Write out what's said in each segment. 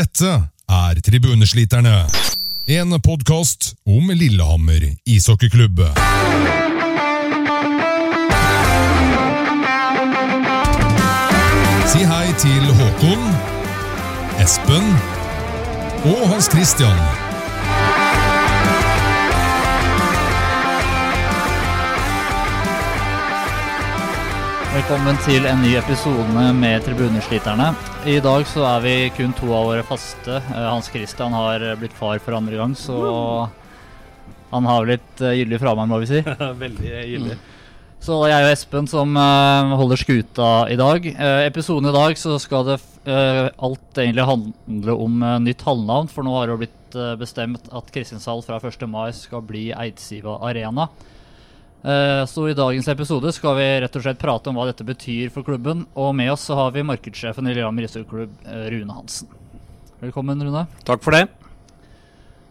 Dette er Tribunesliterne. En podkast om Lillehammer ishockeyklubb. Si hei til Håkon, Espen og Hans Christian. Velkommen til en ny episode med Tribunesliterne. I dag så er vi kun to av våre faste. Eh, Hans Christian har blitt far for andre gang, så han har litt eh, gyldig fravær, må vi si. Veldig gyldig. Så det er jeg og Espen som eh, holder skuta i dag. Uh, episoden i dag så skal det eh, alt egentlig handle om eh, nytt halvnavn, for nå har det jo blitt eh, bestemt at Kristiansand fra 1. mai skal bli Eidsiva Arena. Eh, Så i dagens episode skal vi rett og slett prate om hva dette betyr for klubben. Og med oss så har vi markedssjefen i Lillehammer ishockeyklubb, eh, Rune Hansen. Velkommen, Rune. Takk for det.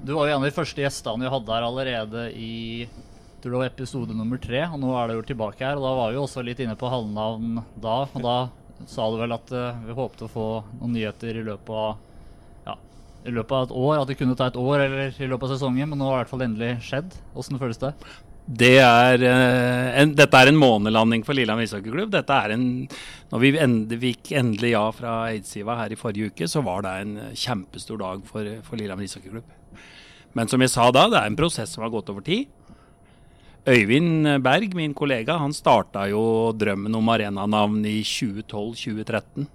Du var jo en av de første gjestene vi hadde her allerede i tror det var episode nummer tre. Og nå er du jo tilbake her. Og da var vi jo også litt inne på halvnavn da. Og da sa du vel at eh, vi håpte å få noen nyheter i løpet av ja, i løpet av et år. At det kunne ta et år eller i løpet av sesongen. Men nå har det i hvert fall endelig skjedd. Åssen føles det? Det er, eh, en, dette er en månelanding for Lillehammer ishockeyklubb. Dette er en, når vi fikk endelig ja fra Eidsiva her i forrige uke, så var det en kjempestor dag for, for Lillehammer ishockeyklubb. Men som jeg sa da, det er en prosess som har gått over tid. Øyvind Berg, min kollega, han starta jo drømmen om arenanavn i 2012-2013.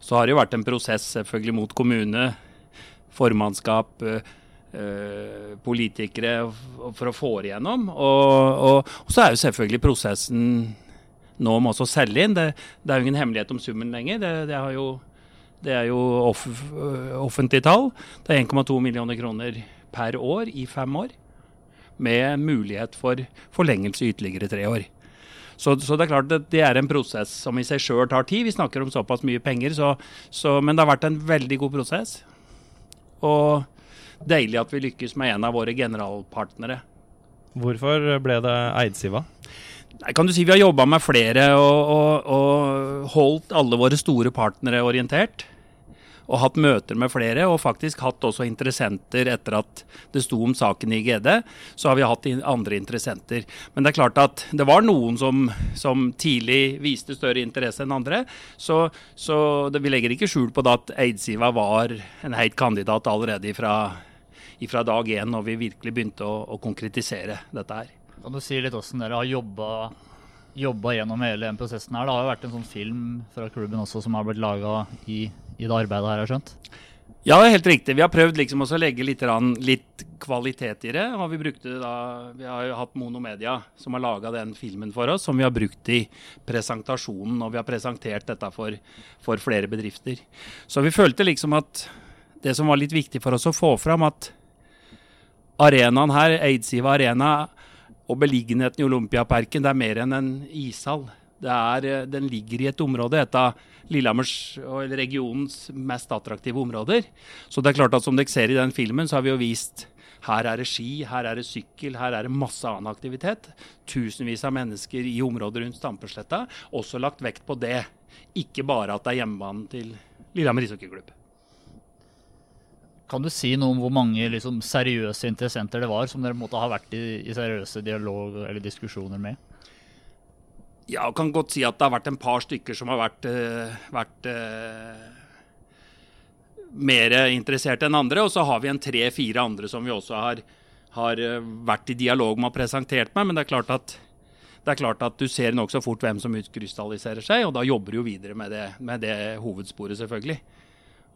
Så har det jo vært en prosess selvfølgelig mot kommune, formannskap, eh, politikere for å få igjennom. Og, og, og så er jo selvfølgelig prosessen nå med også å selge inn. Det, det er jo ingen hemmelighet om summen lenger. Det, det, jo, det er jo off, offentlige tall. Det er 1,2 millioner kroner per år i fem år med mulighet for forlengelse i ytterligere tre år. Så, så det er klart at det er en prosess som i seg sjøl tar tid. Vi snakker om såpass mye penger, så, så, men det har vært en veldig god prosess. Og deilig at vi lykkes med en av våre generalpartnere. Hvorfor ble det Eidsiva? Nei, kan du si Vi har jobba med flere og, og, og holdt alle våre store partnere orientert. Og hatt møter med flere, og faktisk hatt også interessenter etter at det sto om saken i GD. Så har vi hatt andre interessenter. Men det er klart at det var noen som, som tidlig viste større interesse enn andre. Så, så det, vi legger ikke skjul på det at Eidsiva var en heit kandidat allerede ifra, ifra dag én, når vi virkelig begynte å, å konkretisere dette her. Kan du si litt hvordan dere har jobba, jobba gjennom hele den prosessen her? Det har jo vært en sånn film fra klubben også som har blitt laga i, i det arbeidet her, har jeg skjønt? Ja, det er helt riktig. Vi har prøvd liksom også å legge litt, litt kvalitet i det. Og vi, brukte da, vi har jo hatt Monomedia som har laga den filmen for oss, som vi har brukt i presentasjonen Og vi har presentert dette for, for flere bedrifter. Så vi følte liksom at det som var litt viktig for oss å få fram, at arenaen her, Eidsiva Arena, og beliggenheten i Olympiaparken, det er mer enn en ishall. Er, eh, den ligger i et område, et av Lillehammers og regionens mest attraktive områder. Så det er klart at som dere ser i den filmen, så har vi jo vist her er det ski, her er det sykkel, her er det masse annen aktivitet. Tusenvis av mennesker i området rundt Stampesletta. Også lagt vekt på det. Ikke bare at det er hjemmebanen til Lillehammer ishockeyklubb. Kan du si noe om hvor mange liksom, seriøse interessenter det var som dere måtte ha vært i, i seriøse dialog eller diskusjoner med? Ja, jeg kan godt si at det har vært en par stykker som har vært, uh, vært uh, mer interessert enn andre. Og så har vi en tre-fire andre som vi også har, har eh, vært i dialog med og presentert med. Men det er klart at, det er klart at du ser nokså fort hvem som utkrystalliserer seg, og da jobber du jo videre med det, med det hovedsporet, selvfølgelig.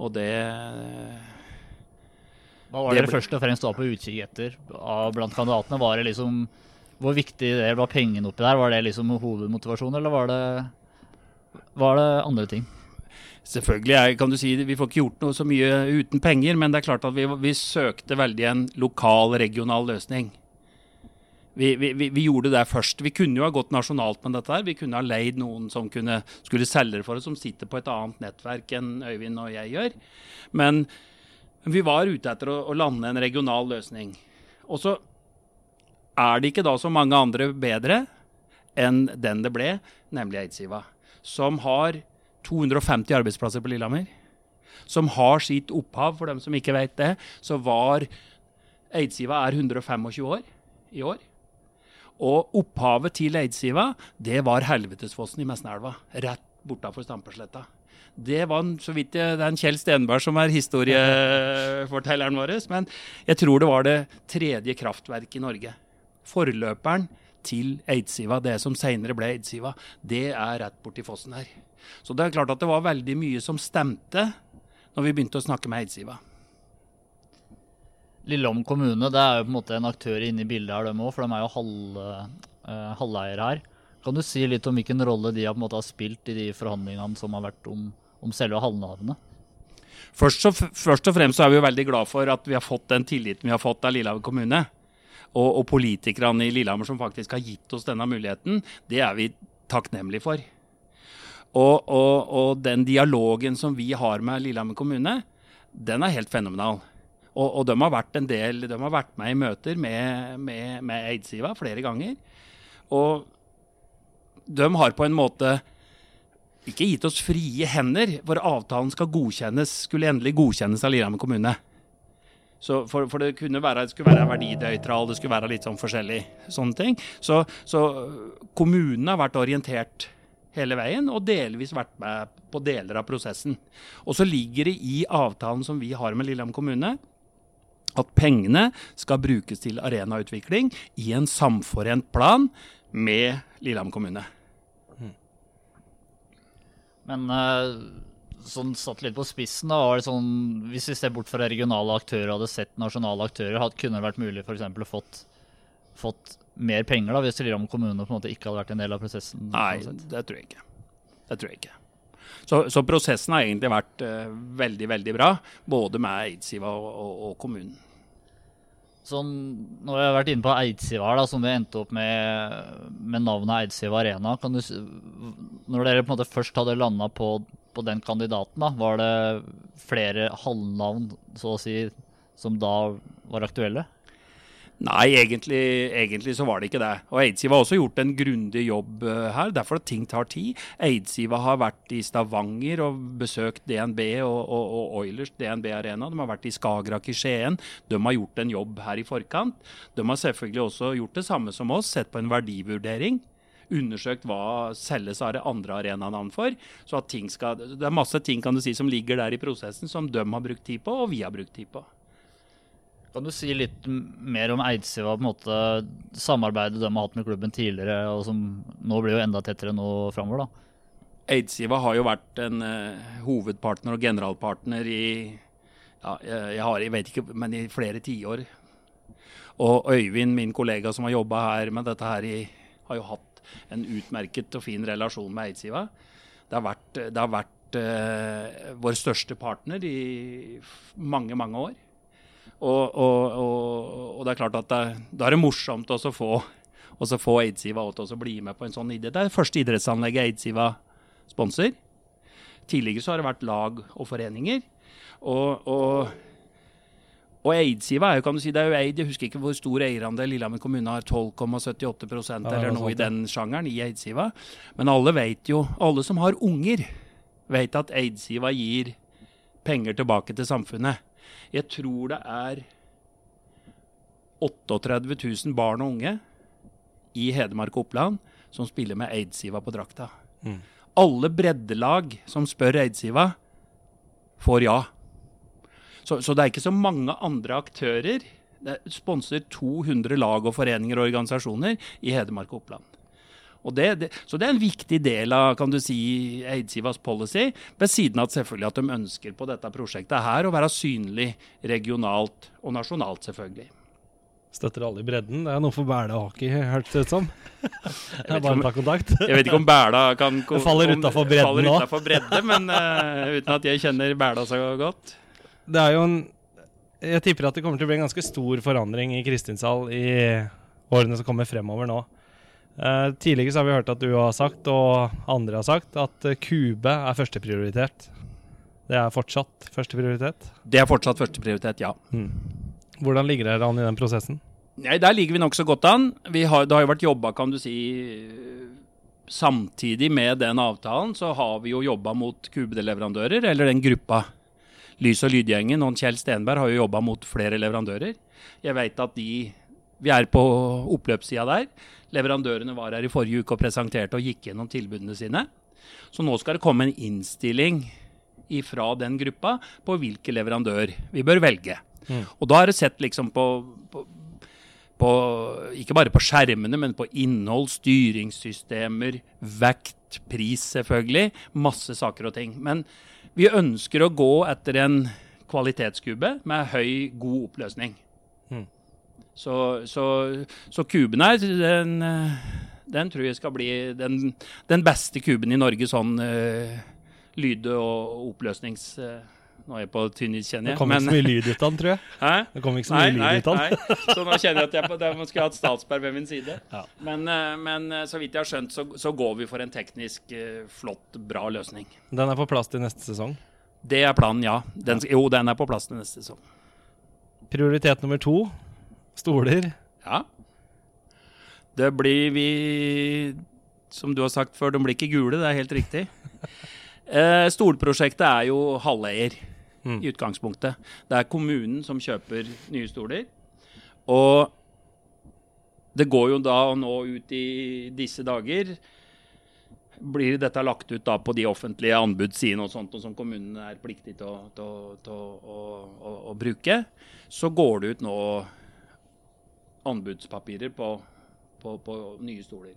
Og det Hva var Det dere først og fremst var på utkikk etter blant kandidatene? Var det liksom Hvor viktig det var pengene oppi der? Var det liksom hovedmotivasjonen, eller var det, var det andre ting? Selvfølgelig er, kan du si, Vi får ikke gjort noe så mye uten penger, men det er klart at vi, vi søkte veldig en lokal, regional løsning. Vi, vi, vi, vi gjorde det først. Vi kunne jo ha gått nasjonalt med dette. her. Vi kunne ha leid noen som kunne, skulle selge det for oss, som sitter på et annet nettverk enn Øyvind og jeg gjør. Men vi var ute etter å, å lande en regional løsning. Og så er det ikke da så mange andre bedre enn den det ble, nemlig Eidsiva. Som har 250 arbeidsplasser på Lillehammer. som har sitt opphav, for dem som ikke vet det, så var Eidsiva er 125 år i år. Og opphavet til Eidsiva, det var Helvetesfossen i Messenelva, rett bortafor Stampesletta. Det var en, så vidt jeg, det er en Kjell Stenberg som er historiefortelleren vår, men jeg tror det var det tredje kraftverket i Norge. Forløperen til Eidsiva, det som senere ble Eidsiva, det er rett borti fossen her. Så det er klart at det var veldig mye som stemte når vi begynte å snakke med Eidsiva. Lillehammer kommune det er jo på en måte en aktør inne i bildet her, dem òg, for de er jo halv, uh, her. Kan du si litt om hvilken rolle de har, måte, har spilt i de forhandlingene som har vært om, om selve halvnavnet? Først, først, og fremst er vi veldig glad for at vi har fått den tilliten vi har fått av Lillehammer kommune. Og, og politikerne i Lillehammer som faktisk har gitt oss denne muligheten, det er vi takknemlige for. Og, og, og den dialogen som vi har med Lillehammer kommune, den er helt fenomenal. Og, og, de har vært en del, de har vært med i møter med, med, med Eidsiva flere ganger. Og de har på en måte ikke gitt oss frie hender, for avtalen skal godkjennes, skulle endelig godkjennes av Lillehammer kommune. Så for, for, det kunne være, det skulle være verdinøytral, det skulle være litt sånn forskjellig sånne ting. Så, så kommunen har vært orientert hele veien, og delvis vært med på deler av prosessen. Og så ligger det i avtalen som vi har med Lillehammer kommune, at pengene skal brukes til arenautvikling i en samforent plan med Lillehammer kommune. Men uh, sånn satt litt på spissen, da, var det sånn, hvis vi ser bort fra regionale aktører og hadde sett nasjonale aktører, hadde, kunne det vært mulig for eksempel, å fått, fått mer penger da, hvis Lillehammer kommune på en måte ikke hadde vært en del av prosessen? Nei, sånn det tror jeg ikke. Det tror jeg ikke. Så, så prosessen har egentlig vært uh, veldig, veldig bra, både med Eidsiva og, og, og kommunen. Sånn, nå har jeg vært inne på Eidsiva, da, som vi endte opp med, med navnet Eidsiva Arena. Du, når dere på en måte først hadde landa på, på, den kandidaten, da, var det flere halvnavn så å si, som da var aktuelle? Nei, egentlig, egentlig, så var det ikke det. Og Eidsiva har også gjort en grundig jobb uh, her, derfor at ting tar tid. Eidsiva har vært i Stavanger og besøkt DNB og, og, og Oilers DNB Arena. De har vært i Skagerrak i Skien. De har gjort en jobb her i forkant. De har selvfølgelig også gjort det samme som oss, sett på en verdivurdering undersøkt hva selges av andre arenanavn for. Så at ting skal, Det er masse ting kan du si, som ligger der i prosessen som de har brukt tid på, og vi har brukt tid på. Kan du si litt mer om Eidsiva, på en måte samarbeidet de har hatt med klubben tidligere, og som nå blir jo enda tettere nå framover? da? Eidsiva har jo vært en uh, hovedpartner og generalpartner i ja, jeg, har, jeg vet ikke, men i flere tiår. Og Øyvind, min kollega som har jobba her med dette her, i, har jo hatt en utmerket og fin relasjon med Eidsiva. Det har vært, det har vært uh, vår største partner i mange, mange år. Og, og, og, og, det er klart at da er det morsomt å få, få Eidsiva til å bli med på en sånn idrett. Det er det første idrettsanlegget Eidsiva sponser. Tidligere så har det vært lag og foreninger. Og, og, og Eidsiva er jo, kan du si, det er jo eid, jeg husker ikke hvor stor eierandel Lillehammer kommune har, 12,78 ja, eller noe i den sjangeren i Eidsiva. Men alle vet jo, alle som har unger, vet at Eidsiva gir penger tilbake til samfunnet. Jeg tror det er 38 000 barn og unge i Hedmark og Oppland som spiller med Eidsiva på drakta. Mm. Alle breddelag som spør Eidsiva, får ja. Så, så, det er ikke så mange andre aktører. Det sponser 200 lag og foreninger og organisasjoner i Hedmark og Oppland. Det, det, så det er en viktig del av kan du si, Eidsivas policy, ved siden av at selvfølgelig at de ønsker på dette prosjektet her å være synlig regionalt og nasjonalt, selvfølgelig. Støtter alle i bredden. Det er noe for Bæla hockey, hørtes det ut som. Det er bare å ta kontakt. Jeg vet ikke om Bæla kan Det faller utafor bredden nå. Bredde, men uh, uten at jeg kjenner Bæla så godt. Det er jo en Jeg tipper at det kommer til å bli en ganske stor forandring i Kristinsal i årene som kommer fremover nå. Uh, tidligere så har vi hørt at du har sagt, og andre har sagt, at kube er førsteprioritet. Det er fortsatt førsteprioritet? Det er fortsatt førsteprioritet, ja. Mm. Hvordan ligger dere an i den prosessen? Nei, Der ligger vi nokså godt an. Har, det har jo vært jobba, kan du si Samtidig med den avtalen så har vi jo jobba mot kubeleverandører, eller den gruppa. Lys- og lydgjengen og Kjell Stenberg har jo jobba mot flere leverandører. Jeg veit at de Vi er på oppløpssida der. Leverandørene var her i forrige uke og presenterte og gikk gjennom tilbudene sine. Så nå skal det komme en innstilling fra den gruppa på hvilken leverandør vi bør velge. Mm. Og da har det sett liksom på, på, på Ikke bare på skjermene, men på innhold, styringssystemer, vekt, pris selvfølgelig. Masse saker og ting. Men vi ønsker å gå etter en kvalitetskube med høy, god oppløsning. Så, så, så kuben her, den, den tror jeg skal bli den, den beste kuben i Norge sånn uh, lyd- og oppløsnings... Uh, nå er jeg på tynn is, kjenner Det kommer kom ikke så mye lyd ut av den, tror jeg. Hæ? Det kom ikke så mye nei, lyd ut av den. nei. Så nå kjenner jeg at jeg, på, der skulle hatt Statsberg ved min side. Ja. Men, eh, men så vidt jeg har skjønt, så, så går vi for en teknisk flott, bra løsning. Den er på plass til neste sesong. Det er planen, ja. Den, jo, den er på plass til neste sesong. Prioritet nummer to stoler. Ja. Det blir vi Som du har sagt før, de blir ikke gule, det er helt riktig. Eh, Stolprosjektet er jo halveier Mm. i utgangspunktet. Det er kommunen som kjøper nye stoler. Og det går jo da nå ut i disse dager blir dette lagt ut da på de offentlige anbudssidene og sånt, og som kommunene er pliktig til, å, til, å, til å, å, å, å bruke, så går det ut nå anbudspapirer på, på, på nye stoler.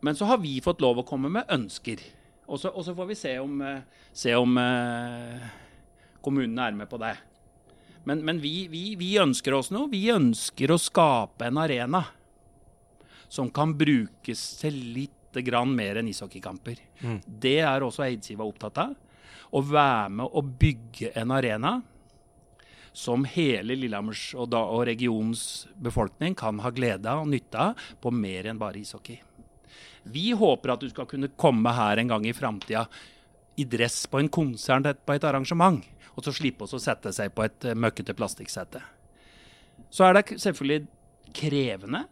Men så har vi fått lov å komme med ønsker. Og så, og så får vi se om, eh, se om eh, kommunene er med på det. Men, men vi, vi, vi ønsker oss noe. Vi ønsker å skape en arena som kan brukes til litt grann mer enn ishockeykamper. Mm. Det er også Eidsiva opptatt av. Å være med å bygge en arena som hele Lillehammers og, da, og regionens befolkning kan ha glede av og nytte av på mer enn bare ishockey. Vi håper at du skal kunne komme her en gang i framtida i dress på en konsert på et arrangement, og så slippe oss å sette seg på et eh, møkkete plastikksete. Så er det selvfølgelig krevende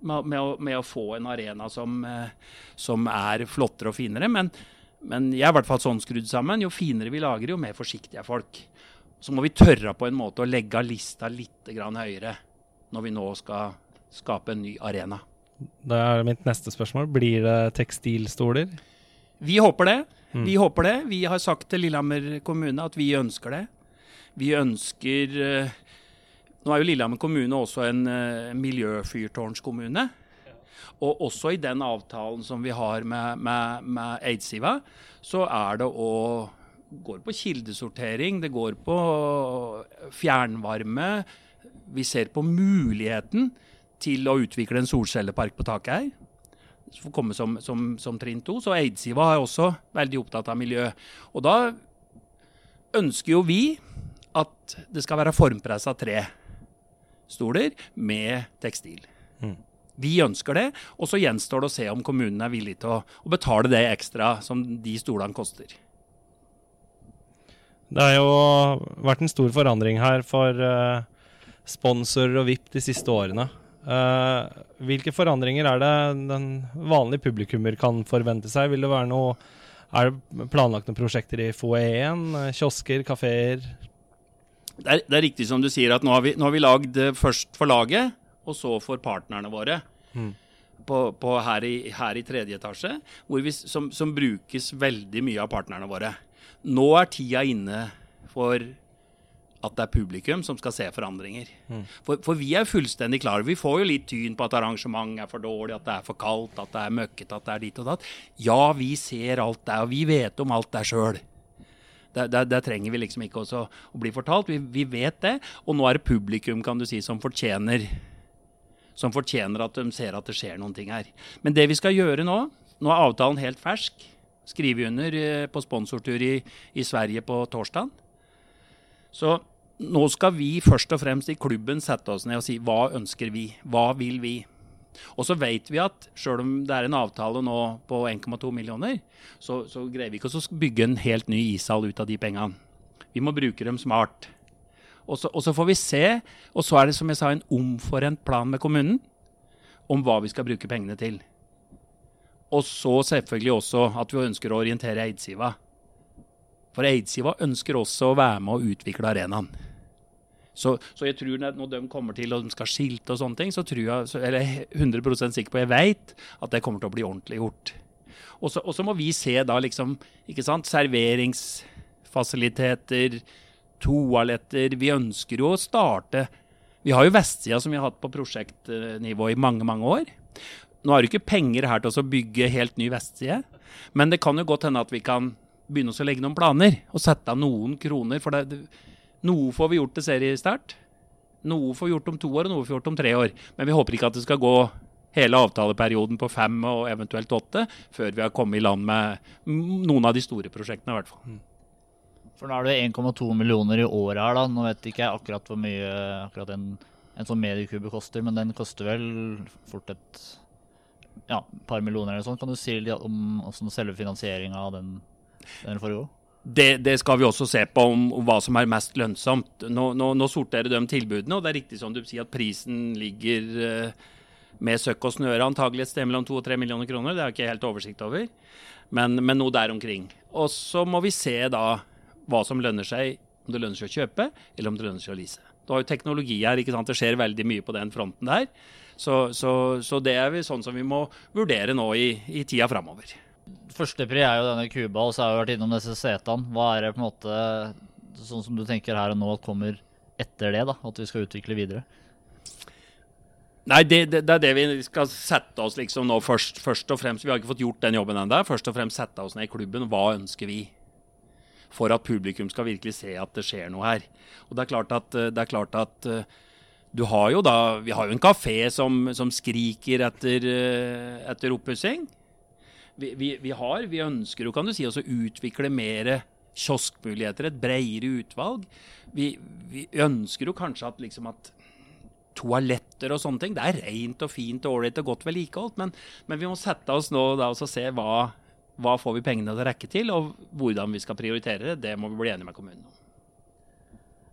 med, med, å, med å få en arena som, eh, som er flottere og finere, men, men jeg er i hvert fall sånn skrudd sammen. Jo finere vi lager, jo mer forsiktige er folk. Så må vi tørre på en måte å legge lista litt grann høyere når vi nå skal skape en ny arena. Da er mitt neste spørsmål. Blir det tekstilstoler? Vi håper det. Mm. Vi håper det. Vi har sagt til Lillehammer kommune at vi ønsker det. Vi ønsker eh, Nå er jo Lillehammer kommune også en uh, miljøfyrtårnskommune. Og også i den avtalen som vi har med, med, med Eidsiva, så er det å går på kildesortering, det går på fjernvarme. Vi ser på muligheten til å utvikle en solcellepark på taket her. Det får komme som, som, som trinn to. Så Eidsiva er også veldig opptatt av miljø. Og da ønsker jo vi at det skal være formpressa tre-stoler med tekstil. Mm. Vi ønsker det, og så gjenstår det å se om kommunen er villig til å, å betale det ekstra som de stolene koster. Det har jo vært en stor forandring her for uh, sponsorer og VIP de siste årene. Uh, hvilke forandringer er det den vanlige publikummer kan forvente seg? Vil det være noe Er det planlagt noen prosjekter i foajeen? Kiosker, kafeer? Det er, det er riktig som du sier, at nå har vi, nå har vi lagd eh, først for laget, og så for partnerne våre. Mm. På, på her, i, her i tredje etasje, vi, som, som brukes veldig mye av partnerne våre. Nå er tida inne for at det er publikum som skal se forandringer. Mm. For, for, vi er fullstendig klare. Vi får jo litt tyn på at arrangement er for dårlig, at det er for kaldt, at det er møkkete, at det er dit og datt. Ja, vi ser alt det, og vi vet om alt det sjøl. Der, der, der, trenger vi liksom ikke også å bli fortalt. Vi, vi, vet det. Og nå er det publikum kan du si, som fortjener som fortjener at de ser at det skjer noen ting her. Men det vi skal gjøre nå Nå er avtalen helt fersk. Skrive under eh, på sponsortur i, i Sverige på torsdag. Så nå skal vi først og fremst i klubben sette oss ned og si hva ønsker vi? Hva vil vi? Og så vet vi at sjøl om det er en avtale nå på 1,2 millioner, så, så, greier vi ikke å bygge en helt ny ishall ut av de pengene. Vi må bruke dem smart. Og så, og så, får vi se. Og så er det som jeg sa, en omforent plan med kommunen om hva vi skal bruke pengene til. Og så selvfølgelig også at vi ønsker å orientere Eidsiva. For Eidsiva ønsker også å være med og utvikle arenaen. Så, så, jeg tror når de kommer til og de skal skilte og sånne ting, så tror jeg, så, eller er 100% sikker på, jeg vet at det kommer til å bli ordentlig gjort. Og så må vi se da liksom ikke sant, serveringsfasiliteter, toaletter. Vi ønsker jo å starte Vi har jo vestsida som vi har hatt på prosjektnivå i mange, mange år. Nå har du ikke penger her til å bygge helt ny vestside, men det kan jo godt hende at vi kan begynne å legge noen planer og sette av noen kroner. For det, noe får vi gjort til seriestart. Noe får vi gjort om to år, og noe får vi gjort om tre år. Men vi håper ikke at det skal gå hele avtaleperioden på fem og eventuelt åtte før vi har kommet i land med noen av de store prosjektene, i hvert fall. Mm. For nå er det 1,2 millioner i året her, da. Nå vet ikke jeg akkurat hvor mye akkurat en, en sånn mediekube koster, men den koster vel fort et ja, par millioner eller sånn. Kan du si litt om hvordan selve finansieringa av den, den foregår? Det, det, skal vi også se på, om, om hva som er mest lønnsomt. Nå, nå, nå, sorterer de tilbudene, og det er riktig som du sier at prisen ligger uh, med søkk og snøre antagelig et sted mellom 2 og 3 millioner kroner. Det har jeg ikke helt oversikt over, men, men noe der omkring. Og så må vi se da hva som lønner seg, om det lønner seg å kjøpe, eller om det lønner seg å lease. Du har jo teknologi her, ikke sant? det skjer veldig mye på den fronten der. Så, så, så det er vi sånn som vi må vurdere nå i, i tida framover. Førstepri er jo denne Cuba, og så har vi vært innom disse setene. Hva er det på en måte, sånn som du tenker her og nå, at kommer etter det? da, At vi skal utvikle videre? Nei, det, det, det, er det vi skal sette oss liksom nå først, først og fremst. Vi har ikke fått gjort den jobben ennå. Først og fremst sette oss ned i klubben. Hva ønsker vi? For at publikum skal virkelig se at det skjer noe her. Og det er klart at, det er klart at du har jo da Vi har jo en kafé som, som skriker etter, eh, etter oppussing. Vi, vi, vi, har, vi ønsker jo, kan du si, å utvikle mer kioskmuligheter, et bredere utvalg. Vi, vi, ønsker jo kanskje at, liksom at toaletter og sånne ting. Det er rent og fint og ålreit og godt vedlikeholdt, men, men, vi må sette oss nå da og se hva, hva får vi pengene til å rekke til, og hvordan vi skal prioritere det. Det må vi bli enige med kommunen om.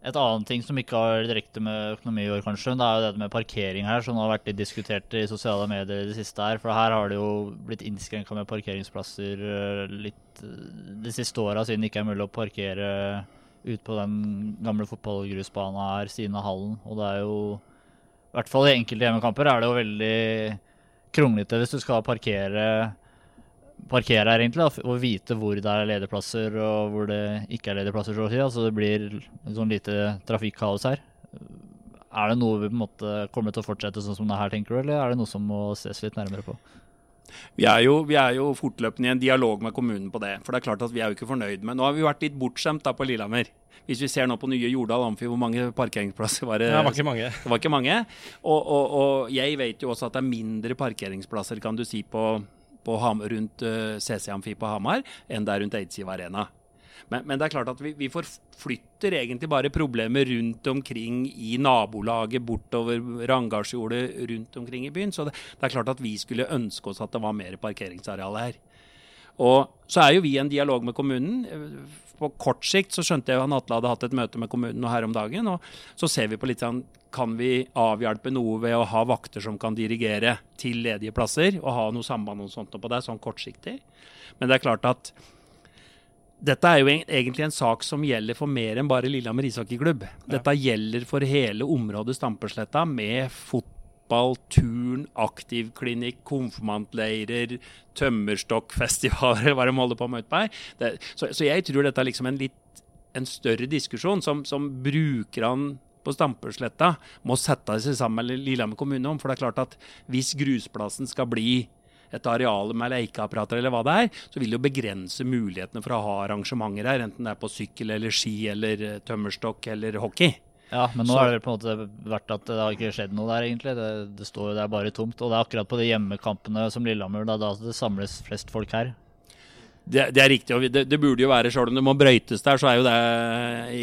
Et annet ting som ikke har direkte med økonomi å gjøre, kanskje, det er jo det med parkering her, som har vært litt diskutert i sosiale medier i det siste her. For her har det jo blitt innskrenka med parkeringsplasser eh, litt eh, de siste åra, siden det ikke er mulig å parkere ut på den gamle fotballgrusbanen her, siden av hallen. Og det er jo I hvert fall i enkelte hjemmekamper er det jo veldig kronglete hvis du skal parkere parkere her, egentlig, da, og vite hvor det er lederplasser og hvor det ikke er lederplasser. Så å si. Altså, det blir sånn lite trafikkaos her. Er det noe vi på en måte kommer til å fortsette sånn som det her, tenker du, eller er det noe som må ses litt nærmere på? Vi er, jo, vi er jo fortløpende i en dialog med kommunen på det. For det er klart at vi er jo ikke fornøyd med Nå har vi vært litt bortskjemt da på Lillehammer. Hvis vi ser nå på nye Jordal Amfi, hvor mange parkeringsplasser var det? Det var ikke mange. Det var ikke mange. Og, og, og jeg vet jo også at det er mindre parkeringsplasser, kan du si, på Hamar, rundt uh, eh, CC Amfi på Hamar enn det er rundt Eidsiv Arena. Men, men, det er klart at vi, vi, forflytter egentlig bare problemer rundt omkring i nabolaget, bortover Rangardsjordet, rundt omkring i byen. Så det, det, er klart at vi skulle ønske oss at det var mer parkeringsareal her. Og så er jo vi i en dialog med kommunen. På kort sikt så skjønte jeg at Atle hadde hatt et møte med kommunen her om dagen. Og så ser vi på litt sånn kan vi avhjelpe noe ved å ha vakter som kan dirigere til ledige plasser, og ha noe samband og sånt på det, sånn kortsiktig. Men det er klart at dette er jo egentlig en sak som gjelder for mer enn bare Lillehammer ishockeyklubb. Dette gjelder for hele området Stampesletta med fotball, turn, aktivklinikk, konfirmantleirer, tømmerstokkfestivaler, hva de holder på med utpå her. Så, så, jeg tror dette er liksom en litt en større diskusjon som, som brukerne på Stampesletta må sette seg sammen med Lillehammer kommune om. For det er klart at hvis grusplassen skal bli et areal med lekeapparater eller hva det er, så vil det jo begrense mulighetene for å ha arrangementer her, enten det er på sykkel eller ski eller eh, tømmerstokk eller hockey. Ja, men nå så. er det på en måte vært at det har ikke skjedd noe der, egentlig. Det, det, står, det er bare tomt. Og det er akkurat på de hjemmekampene som Lillehammer, da, da det samles flest folk her. Det, det, er riktig. og det, det, burde jo være, Selv om det må brøytes der, så er jo det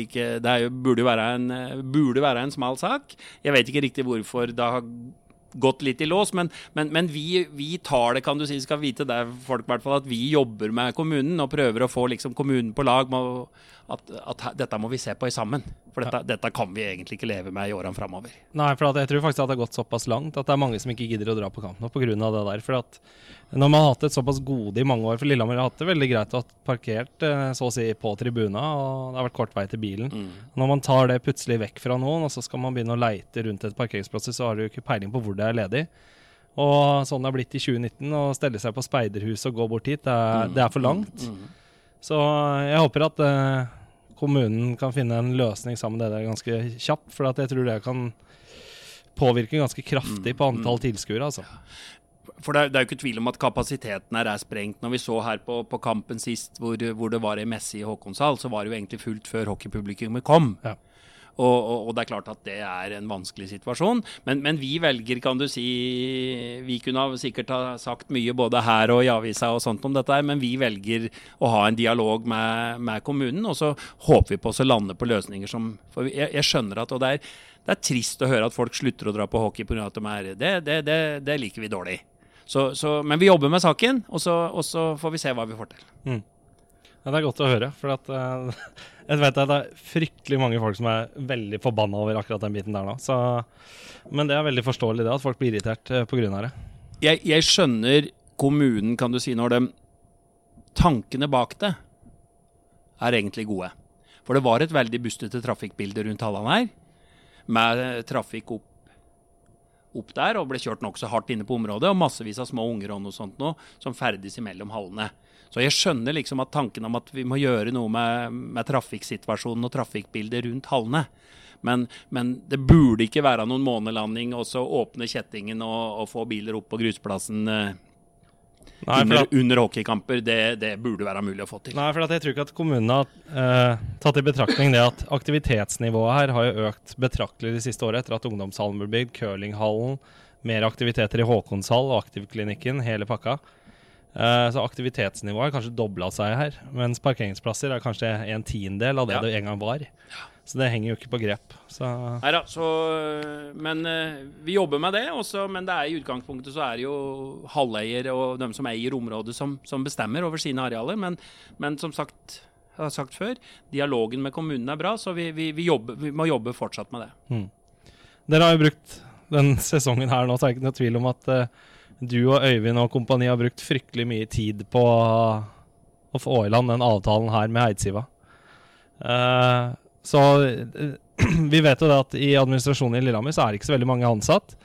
ikke Det jo, burde jo være en, burde være en smal sak. Jeg vet ikke riktig hvorfor det har gått litt i lås, men, men, men vi, vi, tar det, kan du si, skal vite det folk i hvert fall, at vi jobber med kommunen og prøver å få liksom kommunen på lag med at, at dette må vi se på i sammen. For dette, dette kan vi egentlig ikke leve med i årene framover. Nei, for at jeg tror faktisk at det har gått såpass langt at det er mange som ikke gidder å dra på kamp nå pga. det der. For at når man har hatt et såpass gode i mange år For Lillehammer har hatt det veldig greit å ha parkert eh, så å si på tribuna, og det har vært kort vei til bilen. Mm. Når man tar det plutselig vekk fra noen, og så skal man begynne å leite rundt et parkeringsplass, så har du ikke peiling på hvor det er ledig. Og sånn det har blitt i 2019, å stelle seg på speiderhuset og gå bort hit, det er, det er for langt. Mm. Så jeg håper at eh, kommunen kan finne en løsning sammen med det der ganske kjapt. For at jeg tror det kan påvirke ganske kraftig på antall tilskuere. Altså. For det er, det er jo ikke tvil om at kapasiteten her er sprengt. Når vi så her på, på kampen sist hvor, hvor det var ei messe i Håkonshall, så var det jo egentlig fullt før hockeypublikummet kom. Ja. Og, og, og det er klart at det er en vanskelig situasjon. Men, men vi velger, kan du si Vi kunne sikkert ha sagt mye både her og i avisa og sånt om dette, men vi velger å ha en dialog med, med kommunen. Og så håper vi på å lande på løsninger som For jeg, jeg skjønner at og det er, det er trist å høre at folk slutter å dra på hockey pga. at de er det, det, det, det liker vi dårlig. Så, så, men vi jobber med saken, og så, og så får vi se hva vi får til. Ja, det er godt å høre. For at, eh, jeg vet at det er fryktelig mange folk som er veldig forbanna over akkurat den biten der nå. Så, men det er veldig forståelig det, at folk blir irritert uh, pga. det. Jeg, jeg skjønner kommunen, kan du si, når de Tankene bak det er egentlig gode. For det var et veldig bustete trafikkbilde rundt hallene her, med trafikk opp opp der og ble kjørt nokså hardt inne på området, og massevis av små unger og noe sånt nå, som ferdes imellom hallene. Så jeg skjønner liksom at tanken om at vi må gjøre noe med, med trafikksituasjonen og trafikkbildet rundt hallene. Men, men, det burde ikke være noen månelanding og så åpne kjettingen og, og få biler opp på grusplassen eh, Nei, under, under hockeykamper. Det, det burde være mulig å få til. nei, for at jeg tror ikke at kommunene har eh, tatt i betraktning det at aktivitetsnivået her har jo økt betraktelig de siste årene etter at ungdomshallen ble bygd, curlinghallen, mer aktiviteter i Håkonshall og Aktivklinikken, hele pakka. Eh, så aktivitetsnivået har kanskje dobla seg her, mens parkeringsplasser er kanskje en tiendedel av det Ja. det en gang var. Så det henger jo ikke på grep. Så Neida, så, men eh, vi jobber med det. Også, men det er i utgangspunktet så er det jo halveier og de som eier området, som, som bestemmer over sine arealer. Men, men som sagt, jeg har sagt før, dialogen med kommunen er bra, så vi, vi, vi, jobber, vi må jobbe fortsatt med det. Dere har jo brukt den sesongen her nå, så er det ikke noe tvil om at eh, du og Øyvind og kompani har brukt fryktelig mye tid på å få i land den avtalen her med Eidsiva. Uh, så eh, vi vet jo det at i administrasjonen i Lillehammer så er det ikke så veldig mange ansatt.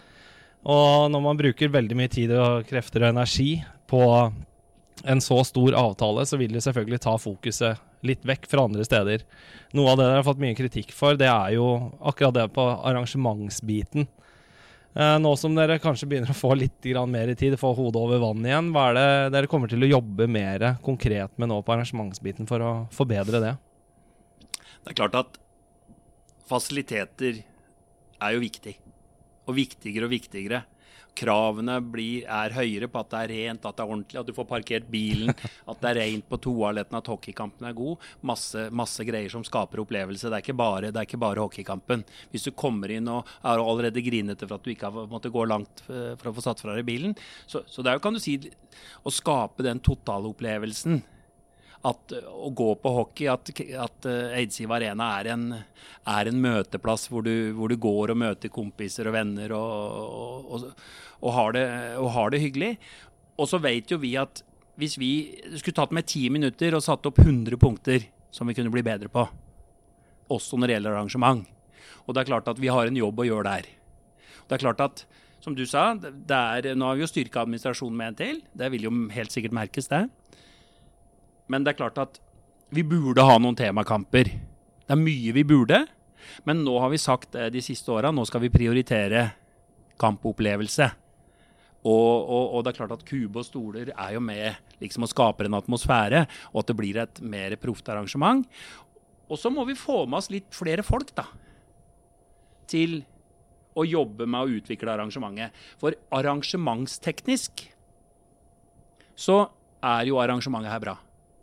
Og når man bruker veldig mye tid og krefter og energi på en så stor avtale, så vil det selvfølgelig ta fokuset litt vekk fra andre steder. Noe av det dere har fått mye kritikk for, det er jo akkurat det på arrangementsbiten. Eh, nå som dere kanskje begynner å få litt mer tid, få hodet over vann igjen, hva er det dere kommer til å jobbe mer konkret med nå på arrangementsbiten for å forbedre det? Det er klart at fasiliteter er jo viktig. Og viktigere og viktigere. Kravene blir, er høyere på at det er rent, at det er ordentlig, at du får parkert bilen, at det er rent på toaletten, at hockeykampen er god. Masse, masse greier som skaper opplevelse. Det er, bare, det er ikke bare hockeykampen. Hvis du kommer inn og er allerede grinete for at du ikke har måttet gå langt eh, for å få satt fra deg bilen, så, så det er jo, kan du si, å skape den totalopplevelsen at uh, å gå på hockey, at, at uh, Eidsiv Arena er en, er en møteplass hvor du, hvor du går og møter kompiser og venner og, og, og, har, det, og har det hyggelig. Og så vet jo vi at hvis vi skulle tatt med ti minutter og satt opp 100 punkter som vi kunne bli bedre på, også når det gjelder arrangement, og det er klart at vi har en jobb å gjøre der. Det er klart at som du sa, er, nå har vi jo styrka administrasjonen med en til. Det vil jo helt sikkert merkes, det. Men det er klart at vi burde ha noen temakamper. Det er mye vi burde, men nå har vi sagt det de siste åra. Nå skal vi prioritere kampopplevelse. Og, og, og, det er klart at kube og stoler er jo med liksom, og skaper en atmosfære, og at det blir et mer proft arrangement. Og så må vi få med oss litt flere folk, da. Til å jobbe med å utvikle arrangementet. For arrangementsteknisk så er jo arrangementet her bra.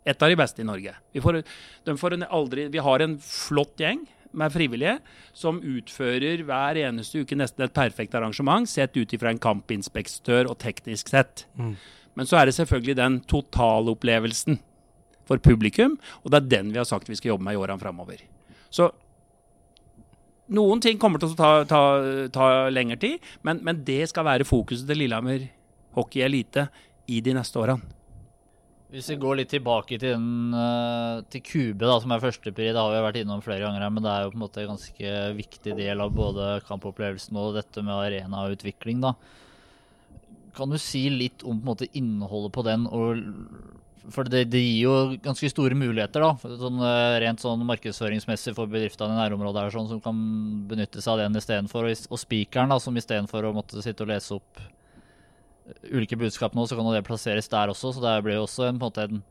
Et av de beste i Norge. Vi, får, får aldri, vi har en flott gjeng med frivillige som utfører hver eneste uke nesten et perfekt arrangement, sett ut ifra en kampinspektør og teknisk sett. Mm. Men så er det selvfølgelig den totalopplevelsen for publikum, og det er den vi har sagt vi skal jobbe med i årene framover. Så noen ting kommer til å ta, ta, ta lengre tid, men, men, det skal være fokuset til Lillehammer hockey elite i de neste årene. Hvis vi går litt tilbake til, den, eh, til Kube, da, som er førstepri, det har vi vært innom flere ganger her, men det er jo på en måte en ganske viktig del av både kampopplevelsen og dette med arenautvikling. da. Kan du si litt om på en måte innholdet på den? Og, for det, det, gir jo ganske store muligheter, da, sånn, eh, rent sånn markedsføringsmessig for bedriftene i nærområdet her, sånn, som kan benytte seg av den istedenfor. Og, og spikeren, da, som istedenfor å måtte sitte og lese opp ulike budskap nå, så kan det plasseres der også. Så det blir jo også en, en, en,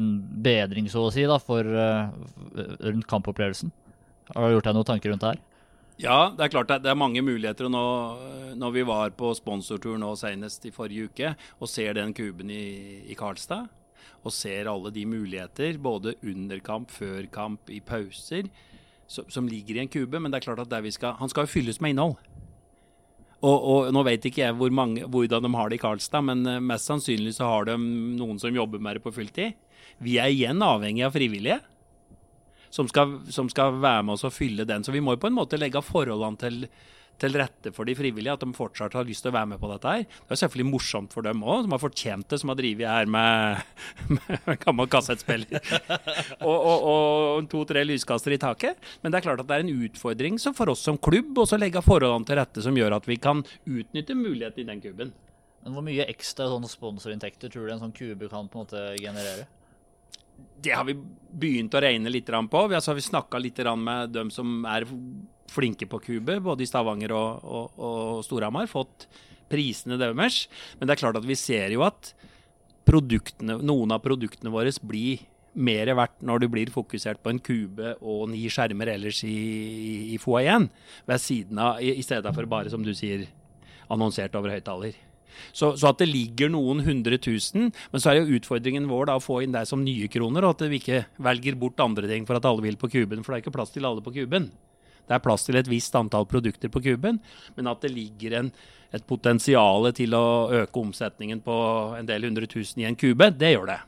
en bedring, så å si, da, for uh, rundt kampopplevelsen. Har du gjort deg noen tanker rundt det her? Ja, det er klart det er mange muligheter. Nå, når vi var på sponsortur nå senest i forrige uke og ser den kuben i, i Karlstad, og ser alle de muligheter, både under kamp, før kamp, i pauser, som, som ligger i en kube. Men det er klart at skal, han skal jo fylles med innhold. Og, og, Nå vet ikke jeg hvor mange, hvordan de har det i Karlstad, men eh, mest sannsynlig så har de noen som jobber med det på fulltid. Vi er igjen avhengig av frivillige som skal, som skal være med oss og fylle den. Så vi må jo på en måte legge forholdene til, til rette for de frivillige, at de fortsatt har lyst til å være med på dette her. Det er selvfølgelig morsomt for dem òg, som har fortjent det, som har drevet her med, med gammel kassettspiller og, og, og to-tre lyskaster i taket. Men det er klart at det er en utfordring for oss som klubb å legge forholdene til rette som gjør at vi kan utnytte muligheten i den kuben. Men Hvor mye ekstra sånn sponsorinntekter tror du en sånn kube kan på en måte generere? Det har vi begynt å regne litt på. Vi, altså, vi snakka litt med dem som er flinke på kube, både i Stavanger og, og, og Storhamar. Fått prisene deres. Men det er klart at vi ser jo at noen av produktene våre blir mer verdt når du blir fokusert på en kube og ni skjermer ellers i, i, foajeen, ved siden av, i, i stedet for bare, som du sier, annonsert over høyttaler. Så, så, at det ligger noen hundre tusen. Men så er jo utfordringen vår da å få inn det som nye kroner, og at vi ikke velger bort andre ting for at alle vil på kuben. For det er ikke plass til alle på kuben. Det er plass til et visst antall produkter på kuben, men at det ligger en, et potensial til å øke omsetningen på en del hundre tusen i en kube, det gjør det.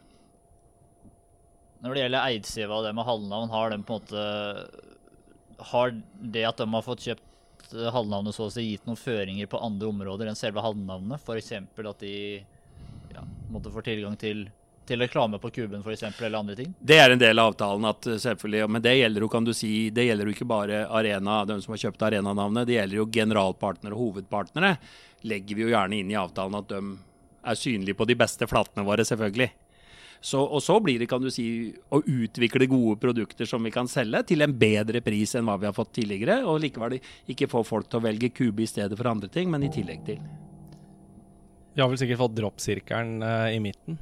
Når det gjelder Eidsiva og det med halvnavn, har de på en måte Har det at de har fått kjøpt halvnavnet så å si gitt noen føringer på andre områder enn selve halvnavnet? F.eks. at de ja, måtte få tilgang til til reklame på kuben f.eks., eller andre ting? Det er en del av avtalen, at eh, selvfølgelig, men det gjelder jo kan du si, det gjelder jo ikke bare Arena, de som har kjøpt Arena-navnet. Det gjelder jo generalpartnere og hovedpartnere. Legger vi jo gjerne inn i avtalen at de er synlige på de beste flatene våre, selvfølgelig. Så, og så blir det kan du si, å utvikle gode produkter som vi kan selge til en bedre pris enn hva vi har fått tidligere. Og likevel ikke få folk til å velge kube i stedet for andre ting, men i tillegg til. Vi har vel sikkert fått droppsirkelen uh, i midten?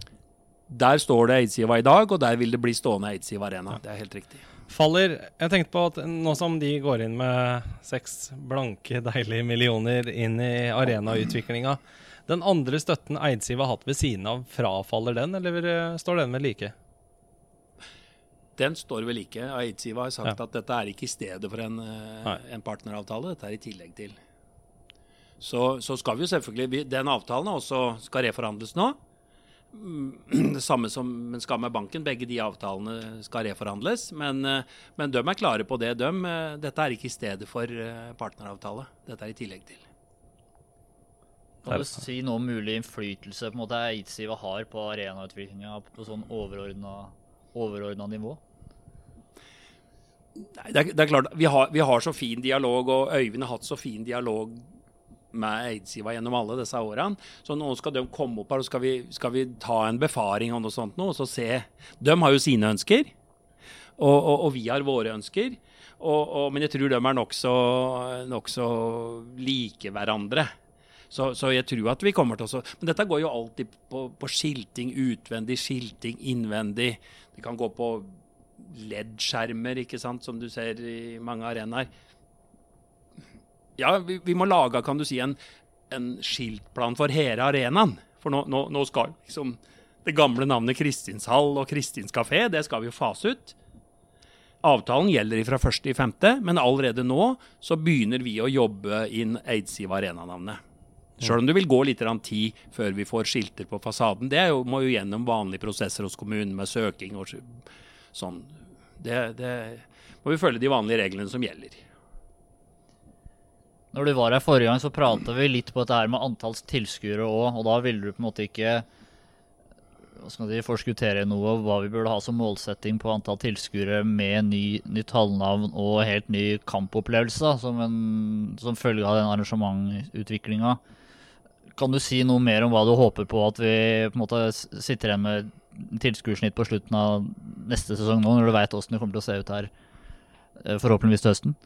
Der står det Eidsiva i dag, og der vil det bli stående Eidsiva Arena. Det er helt riktig. Faller Jeg tenkte på at nå som de går inn med seks blanke, deilige millioner inn i arenautviklinga, den andre støtten Eidsiva har hatt ved siden av, frafaller den, eller står den ved like? Den står ved like. Eidsiva har sagt ja. at dette er ikke i stedet for en, eh, en partneravtale, dette er i tillegg til. Så, så skal vi jo selvfølgelig Den avtalen også skal reforhandles nå. Det samme som skal med banken. Begge de avtalene skal reforhandles. Men, eh, men de er klare på det, de. Eh, dette er ikke i stedet for eh, partneravtale. Dette er i tillegg til. Kan du si noe om mulig innflytelse på en måte Eidsiva har på arenautviklinga på sånn overordna nivå? Nei, det er, det er klart, vi har, vi har, så fin dialog, og Øyvind har hatt så fin dialog med Eidsiva gjennom alle disse årene. Så nå skal de komme opp her, og skal vi, skal vi ta en befaring og noe sånt nå, og så se De har jo sine ønsker, og, og, og vi har våre ønsker. Og, men jeg tror de er nokså nok like hverandre. Så, så, jeg tror at vi kommer til å Men dette går jo alltid på, på skilting, utvendig skilting, innvendig. Det kan gå på LED-skjermer, ikke sant, som du ser i mange arenaer. Ja, vi, vi, må lage kan du si, en, en skiltplan for hele arenaen. For nå, nå, nå, skal liksom det gamle navnet Kristins hall og Kristins kafé det skal vi jo fase ut. Avtalen gjelder fra 1.5., men allerede nå så begynner vi å jobbe inn Eidsiva Arena-navnet. Sjøl om det vil gå litt tid før vi får skilter på fasaden. Det jo, må jo gjennom vanlige prosesser hos kommunen med søking og sånn. Det, det må vi følge de vanlige reglene som gjelder. Når du var her forrige gang, så prata vi litt på dette her med antall tilskuere òg, og da ville du på en måte ikke hva skal de forskuttere noe av hva vi burde ha som målsetting på antall tilskuere med ny, nytt halvnavn og helt ny kampopplevelse som, en, som følge av den arrangementutviklinga. Kan du si noe mer om hva du håper på at vi på en måte sitter igjen med tilskuersnitt på slutten av neste sesong nå, når du veit åssen det kommer til å se ut her eh, forhåpentligvis til høsten?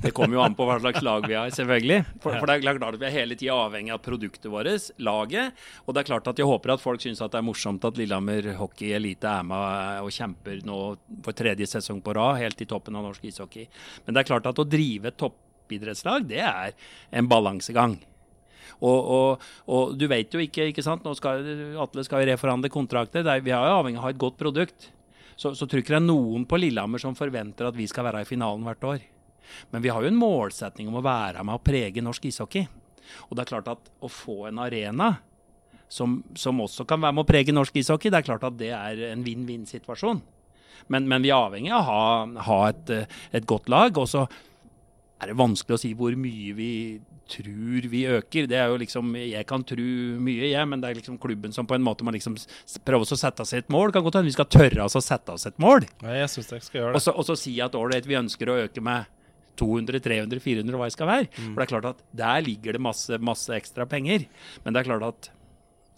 Det kommer jo an på hva slags lag vi har, selvfølgelig. For, for det er klart at Vi er hele tida avhengig av produktet vårt, laget. Og det er klart at jeg håper at folk syns at det er morsomt at Lillehammer hockey elite er med og kjemper nå for tredje sesong på rad, helt i toppen av norsk ishockey. Men det er klart at å drive et toppidrettslag, det er en balansegang. Og, og, og du vet jo ikke, ikke sant? Nå skal, Atle skal reforhandle kontrakter. Er, vi er jo avhengig av å ha et godt produkt. Så, så tror ikke det er noen på Lillehammer som forventer at vi skal være i finalen hvert år. Men vi har jo en målsetning om å være med og prege norsk ishockey. Og det er klart at å få en arena som, som også kan være med å prege norsk ishockey, det er klart at det er en vinn-vinn-situasjon. Men, men vi er avhengig av å ha, ha et, et godt lag. Og så er det vanskelig å si hvor mye vi tror vi øker. Det er jo liksom, Jeg kan tro mye, jeg, men det er liksom klubben som på en måte må liksom prøve å sette seg et mål. Kan godt hende vi skal tørre oss å sette oss et mål. Nei, jeg synes dere skal gjøre det. så, og så si at ålreit, vi ønsker å øke med 200, 300, 400 og hva det skal være. Mm. For det er klart at der ligger det masse, masse ekstra penger. Men det er klart at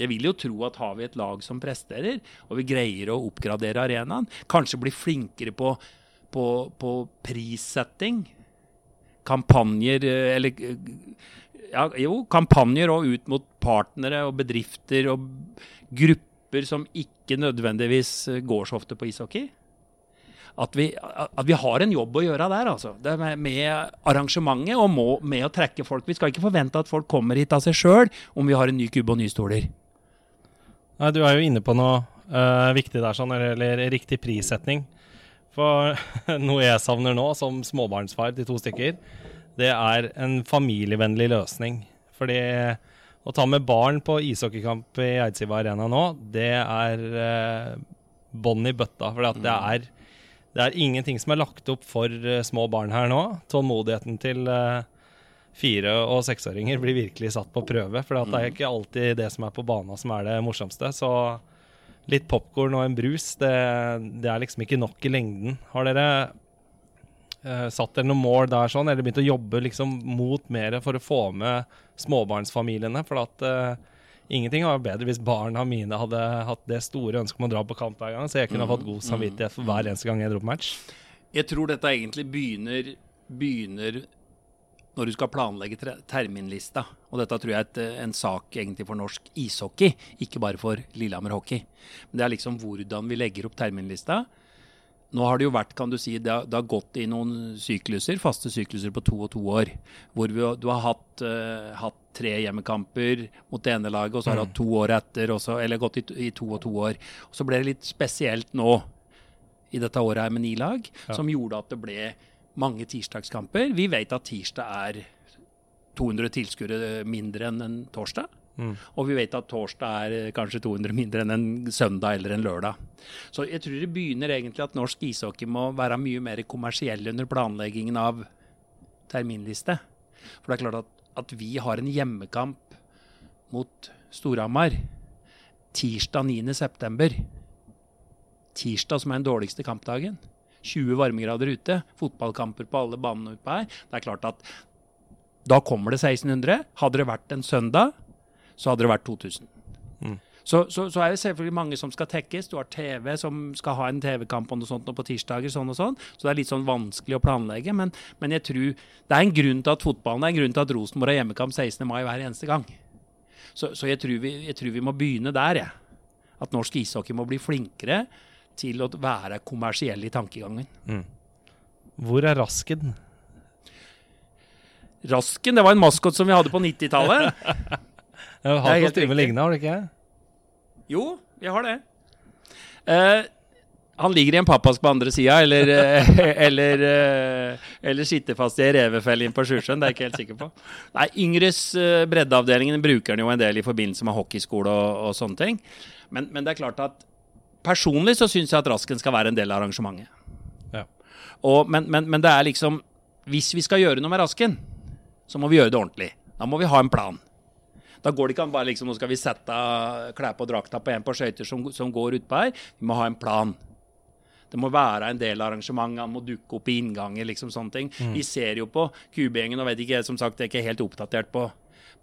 jeg vil jo tro at har vi et lag som presterer, og vi greier å oppgradere arenaen, kanskje bli flinkere på, på, på prissetting, kampanjer eh, eller eh, ja, jo, kampanjer og ut mot partnere og bedrifter og grupper som ikke nødvendigvis eh, går så ofte på ishockey at vi, at vi har en jobb å gjøre der, altså. Det er med, med arrangementet og må, med å trekke folk. Vi skal ikke forvente at folk kommer hit av seg sjøl om vi har en ny kubbe og nye stoler. Nei, du er jo inne på noe uh, viktig der, sånn, eller, eller riktig prissetning. For noe jeg savner nå, som småbarnsfar til to stykker, det er en familievennlig løsning. Fordi å ta med barn på ishockeykamp i Eidsiva Arena nå, det er uh, bånn i bøtta. For det, er, det er ingenting som er lagt opp for eh, små barn her nå. Tålmodigheten til eh, fire- og seksåringer blir virkelig satt på prøve. For det er ikke alltid det som er på bana som er det morsomste. Så litt popkorn og en brus, det, det er liksom ikke nok i lengden. Har dere uh, satt dere noen mål der sånn, eller begynt å jobbe liksom mot mer for å få med småbarnsfamiliene? For at eh, ingenting var bedre hvis barna mine hadde hatt det store ønsket om å dra på kamp hver gang, så jeg kunne ha fått god samvittighet for hver eneste gang jeg dro på match. Jeg tror dette egentlig begynner, begynner når du skal planlegge terminlista. Og dette tror jeg er en sak egentlig for norsk ishockey, ikke bare for Lillehammer hockey. Men det er liksom hvordan vi legger opp terminlista. Nå har det jo vært, kan du si, det har, det har gått i noen sykluser, faste sykluser på to og to år. Hvor vi, du har hatt, uh, hatt tre hjemmekamper mot det ene laget, og så har du hatt to år etter, og så, eller gått i, i to og to år. Og så ble det litt spesielt nå i dette året her med ni lag, som gjorde at det ble mange tirsdagskamper. Vi vet at tirsdag er 200 tilskuere mindre enn en torsdag. Og vi vet at torsdag er eh, kanskje 200 mindre enn en søndag eller en lørdag. Så jeg tror det begynner egentlig at norsk ishockey må være mye mer kommersiell under planleggingen av terminliste. For det er klart at, at vi har en hjemmekamp mot Storhamar tirsdag 9.9. Tirsdag som er den dårligste kampdagen. 20 varmegrader ute, fotballkamper på alle banene utpå her. Det er klart at da kommer det 1600. Hadde det vært en søndag, så hadde det vært 2000. Så, så, så er det selvfølgelig mange som skal tekkes. Du har TV som skal ha en TV-kamp og noe sånt på tirsdager. sånn og sånn. Så det er litt sånn vanskelig å planlegge. Men, men jeg tror det er en grunn til at fotballen det er en grunn til at Rosenborg har hjemmekamp 16. mai hver eneste gang. Så, så jeg, tror vi, jeg tror vi må begynne der, jeg. At norsk ishockey må bli flinkere til å være kommersiell i tankegangen. Hvor er Rasken? Rasken, det var en maskot som vi hadde på 90-tallet. Jeg har hatt noen kostyme lignende, har du ikke? Jo, vi har det. Uh, han ligger i en pappask på andre sida, eller, eh, eller, eh, eller sitter fast i ei revefelle inn på Sjusjøen. Det er jeg ikke helt sikker på. Nei, Yngres breddeavdelingen bruker den jo en del i forbindelse med hockeyskole og, og sånne ting. Men, men det er klart at personlig så syns jeg at Rasken skal være en del av arrangementet. Ja. Og, men, men, men det er liksom Hvis vi skal gjøre noe med Rasken, så må vi gjøre det ordentlig. Da må vi ha en plan. Da går det ikke an bare liksom, nå skal vi sette klær på drakta på en på skøyter som, som går utpå her. Vi må ha en plan. Det må være en del av arrangementet, han må dukke opp i innganger, liksom sånne ting. Vi ser jo på Kubegjengen, og vet ikke, som sagt, jeg er ikke helt oppdatert på,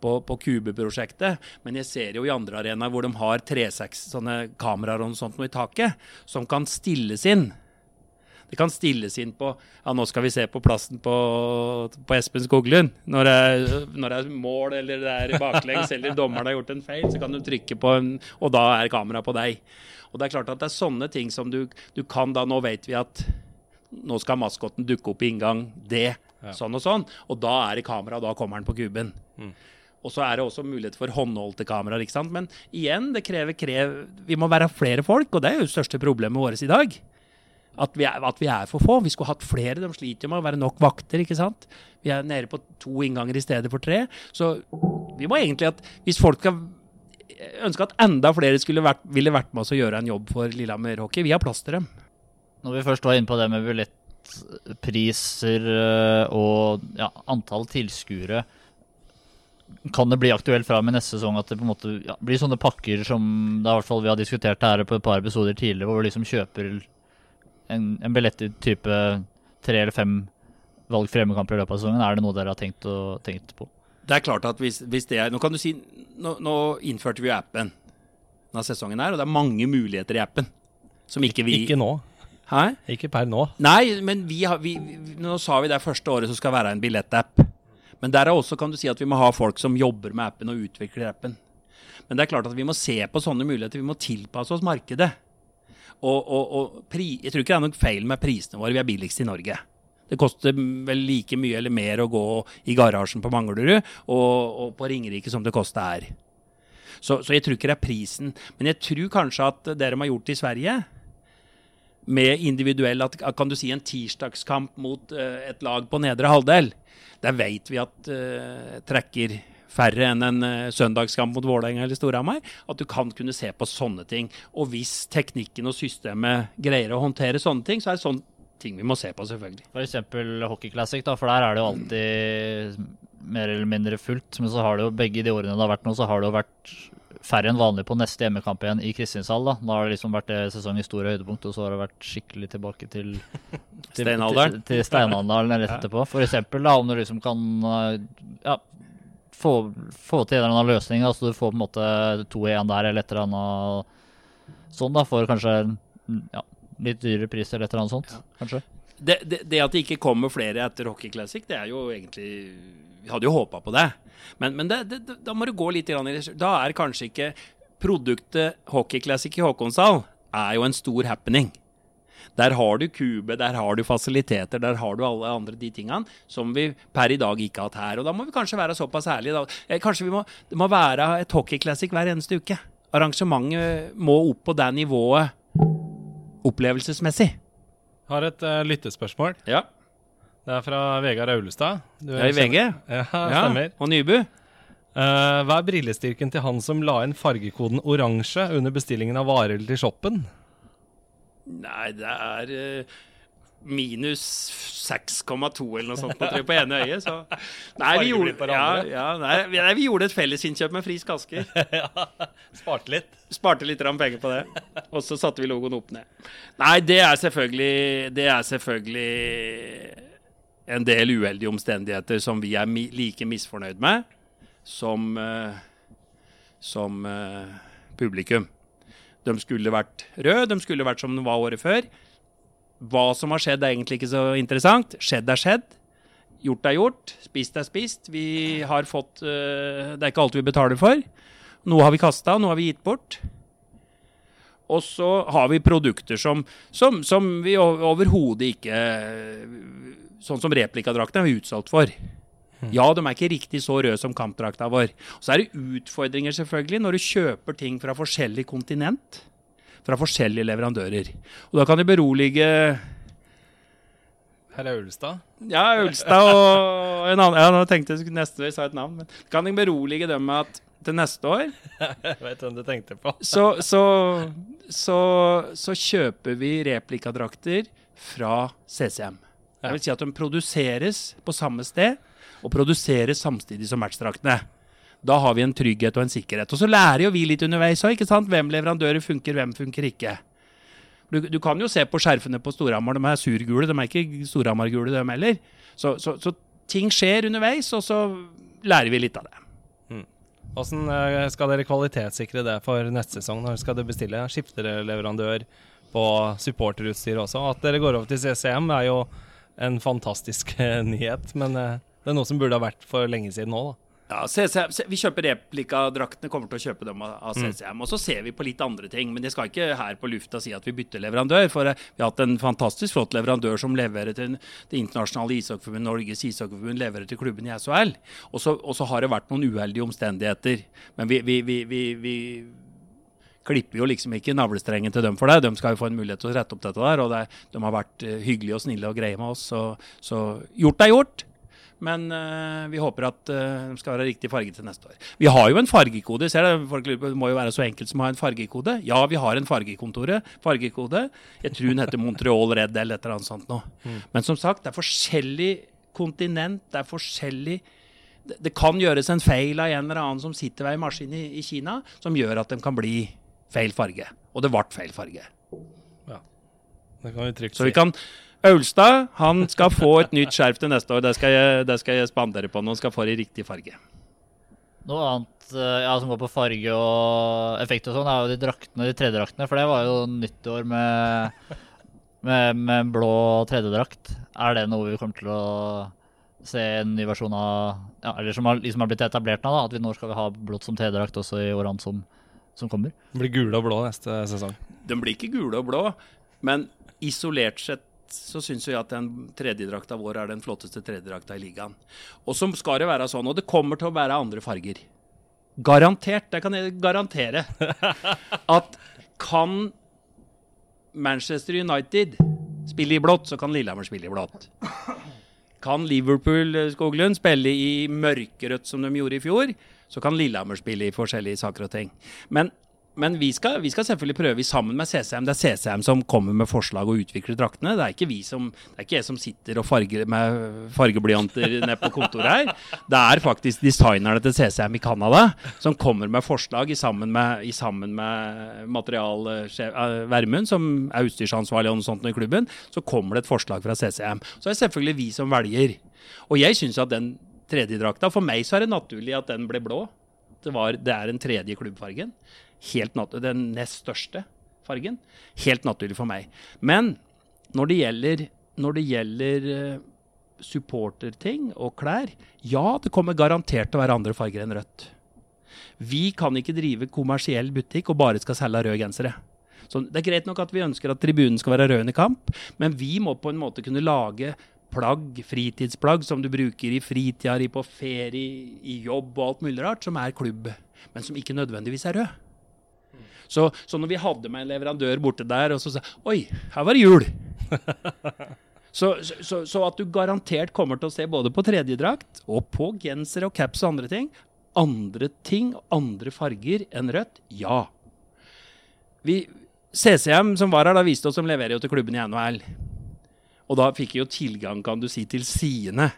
på, på Kube-prosjektet, men jeg ser jo i andre arenaer hvor de har 3-6 sånne kameraer og sånt noe i taket, som kan stilles inn. Det kan stilles inn på Ja, nå skal vi se på plassen på, på Espen Skoglund. Når det, er, når det er mål, eller det er baklengs, eller dommeren har gjort en feil, så kan du trykke på en Og da er kameraet på deg. Og det er klart at det er sånne ting som du, du kan da Nå vet vi at nå skal maskotten dukke opp i inngang D, sånn og sånn. Og da er det kamera, og da kommer han på kuben. Og så er det også mulighet for håndholdte kameraer. ikke sant? Men igjen, det krever krev Vi må være flere folk, og det er jo det største problemet vårt i dag. At vi, er, at vi er for få. Vi skulle hatt flere. De sliter med å være nok vakter. ikke sant? Vi er nede på to innganger i stedet for tre. Så vi må egentlig at hvis folk skal ønske at enda flere vært, ville vært med oss og gjøre en jobb for Lillehammer hockey, vi har plass til dem. Når vi først var inne på det med billettpriser øh, og ja, antall tilskuere, kan det bli aktuelt fra og med neste sesong at det på en måte ja, blir sånne pakker som det er hvert fall vi har diskutert her på et par episoder tidligere, hvor du liksom kjøper en, en billett i type tre eller fem valgfrie hjemmekamper i løpet av sesongen? Er det noe dere har tenkt, å, tenkt på? Det er klart at hvis, hvis det er Nå kan du si Nå, nå innførte vi jo appen denne sesongen her, og det er mange muligheter i appen som ikke vi Ikke nå. Hæ? Ikke per nå. Nei, men vi har, vi, vi, nå sa vi det er første året som skal være en billettapp. Men der er også kan du si at vi må ha folk som jobber med appen og utvikler appen. Men det er klart at vi må se på sånne muligheter. Vi må tilpasse oss markedet. Og, og, og pri, jeg tror ikke det er noe feil med prisene våre. Vi er billigst i Norge. Det koster vel like mye eller mer å gå i garasjen på Manglerud og, og på Ringerike som det koster her. Så, så jeg tror ikke det er prisen. Men jeg tror kanskje at det de har gjort i Sverige, med individuell at, kan du si en tirsdagskamp mot eh, et lag på nedre halvdel, der vet vi at uh, trekker færre enn en uh, søndagskamp mot Vålerenga eller Storhamar. At du kan kunne se på sånne ting. Og hvis teknikken og systemet greier å håndtere sånne ting, så er det sånne ting vi må se på, selvfølgelig. F.eks. Hockey Classic, da, for der er det jo alltid mer eller mindre fullt. Men så har det jo begge de årene det har vært nå, så har det jo vært færre enn vanlig på neste hjemmekamp igjen i Kristiansand. Da Da har det liksom vært det sesongens store høydepunkt, og så har det vært skikkelig tilbake til til- Steinalderen. Til, til steinalderen rett etterpå. Da, om du liksom kan eh, ja, få, få til en eller annen løsning, da, så du får på en måte to i én der, eller et eller annet sånn, da, for kanskje ja, litt dyrere pris eller et eller annet sånt. Kanskje. det, det, det at det ikke kommer flere etter Hockey Classic, det er jo egentlig Vi hadde jo håpa på det. Men, men det, da må du gå litt i. Da er kanskje ikke produktet Hockey Classic i Håkonsdal er jo en stor happening. Der har du kube, der har du fasiliteter, der har du alle andre de tingene som vi per i dag ikke har hatt her. Og da må vi kanskje være såpass ærlige. Da. Eh, Kanskje vi må, det må være et hockeyclassic hver eneste uke. Arrangementet må opp på det nivået opplevelsesmessig. Har et uh, lyttespørsmål. Ja. Det er fra Vegard Aulestad. Du Ja, i VG. Ja, stemmer. Og Nybu. Uh, hva er brillestyrken til han som la inn fargekoden oransje under bestillingen av varer til shoppen? Nei, det er eh, minus 6,2 eller noe sånt på, på ene øyet. Så. Nei, vi gjorde, ja, ja, nei, nei, vi gjorde et fellesinnkjøp med Frisk Asker. Sparte litt. Sparte litt penger på det. Og så satte vi logoen opp ned. Nei, det er selvfølgelig Det er selvfølgelig en del uheldige omstendigheter som vi er mi like misfornøyd med som, eh, som uh, publikum. De skulle vært røde, de skulle vært som de var året før. Hva som har skjedd, er egentlig ikke så interessant. Skjedd er skjedd. Gjort er gjort. Spist er spist. Vi har fått uh, Det er ikke alt vi betaler for. Noe har vi kasta, noe har vi gitt bort. Og så har vi produkter som, som, som vi overhodet ikke Sånn som replikadrakten er vi utsolgt for. Ja, de er ikke riktig så røde som kampdrakta vår. Og så er det utfordringer selvfølgelig når du kjøper ting fra forskjellig kontinent. Fra forskjellige leverandører. Og da kan de berolige her er Ulstad. ja, Ulstad og en annen Ja, nå tenkte jeg neste vi sa et navn, men kan jeg berolige dem med at til neste år Jeg vet hvem du tenkte på. så, så, så, så kjøper vi replikadrakter fra CCM. Det vil si at de produseres på samme sted, og produseres samtidig som matchdraktene. Da har vi en trygghet og en sikkerhet. Og så lærer jo vi litt underveis òg, ikke sant. Hvem leverandører funker, hvem funker ikke. Du, du kan jo se på skjerfene på Storhamar, de er surgule, de er ikke Storhamar-gule, de heller. Så, så, så ting skjer underveis, og så lærer vi litt av det. Hvordan eh, skal dere kvalitetssikre det for neste sesong? Når skal dere bestille? Skifter dere leverandør på supporterutstyr også? At dere går over til CCM er jo en fantastisk eh, nyhet, men eh, det er noe som burde ha vært for lenge siden nå, da. Ja, CCM, Vi kjøper replikadraktene, kommer til å kjøpe dem av CCM. Mm. Og så ser vi på litt andre ting, men jeg skal ikke her på lufta si at vi bytter leverandør. For eh, vi har hatt en fantastisk flott leverandør som leverer til det internasjonale ishockeyforbundet, Norges ishockeyforbund, leverer til klubben i SHL. Og så, har det vært noen uheldige omstendigheter. Men vi, vi, vi, vi, vi klipper jo liksom ikke navlestrengen til dem for det. De skal jo få en mulighet til å rette opp dette der. Og det, de har vært eh, hyggelige og snille og greie med oss. Så, så gjort er gjort. Men uh, vi håper at uh, de skal være riktig farge til neste år. Vi har jo en fargekode. Ser det, folk lurer på, det må jo være så enkelt som å ha en fargekode. Ja, vi har en fargekontoret, fargekode. Jeg tror den heter Montreal Red eller et eller annet sånt nå. Men som sagt, det er forskjellig kontinent. Det er forskjellig det, det kan gjøres en feil av en eller annen som sitter ved en maskin i, i Kina, som gjør at de kan bli feil farge. Og det ble feil farge. Ja. Det kan vi trygt Så vi si. kan Aulstad han skal få et nytt skjerf til neste år. Det skal jeg, det skal jeg spandere på når Han skal få det i riktig farge. Noe annet eh, ja, som går på farge og effekt og sånn, er jo de draktene, de tredjedraktene. For det var jo nyttår med, med, med blå tredjedrakt. Er det noe vi kommer til å se en ny versjon av ja, Eller som har, liksom har blitt etablert nå, da, at vi nå skal vi ha blått som tredjedrakt også i årene som, som kommer? Blir gule og blå neste sesong. De blir ikke gule og blå, men isolert sett så syns vi at den tredjedrakta vår er den flotteste tredjedrakta i ligaen. Og så skal det være sånn, og det kommer til å være andre farger. Garantert. Det kan jeg garantere. At kan Manchester United spille i blått, så kan Lillehammer spille i blått. Kan Liverpool eh, Skoglund spille i mørkerødt som de gjorde i fjor, så kan Lillehammer spille i forskjellige saker og ting. Men, men vi, skal, vi skal selvfølgelig prøve sammen med CCM. Det er CCM som kommer med forslag og utvikler draktene. Det er ikke vi som, det er ikke jeg som sitter og farger med fargeblyanter nede på kontoret her. Det er faktisk designerne til CCM i Canada som kommer med forslag i sammen med, i med materialsjef eh, Vermund, som er utstyrsansvarlig og noe sånt i klubben. Så kommer det et forslag fra CCM. Så er det selvfølgelig vi som velger. Og jeg syns at den tredje drakta For meg så er det naturlig at den ble blå. Det, var, det er den tredje klubbfargen. Helt den nest største fargen. Helt naturlig for meg. Men når det gjelder, når det gjelder eh, supporterting og klær, ja, det kommer garantert til å være andre farger enn rødt. Vi kan ikke drive kommersiell butikk og bare skal selge røde gensere. Så Det er greit nok at vi ønsker at tribunen skal være rød under kamp, men vi må på en måte kunne lage plagg, fritidsplagg, som du bruker i fritida, i på ferie, i jobb og alt mulig rart, som er klubb, men som ikke nødvendigvis er rød. Så, så når vi hadde med en leverandør borte der, og så sa Oi, her var det jul! Så, så, så at du garantert kommer til å se både på tredjedrakt og på genser og caps og andre ting. Andre ting, andre farger enn rødt? Ja. Vi, CCM som var her, da viste oss som leverer jo til klubben i NHL. Og da fikk vi jo tilgang, kan du si, til sidene.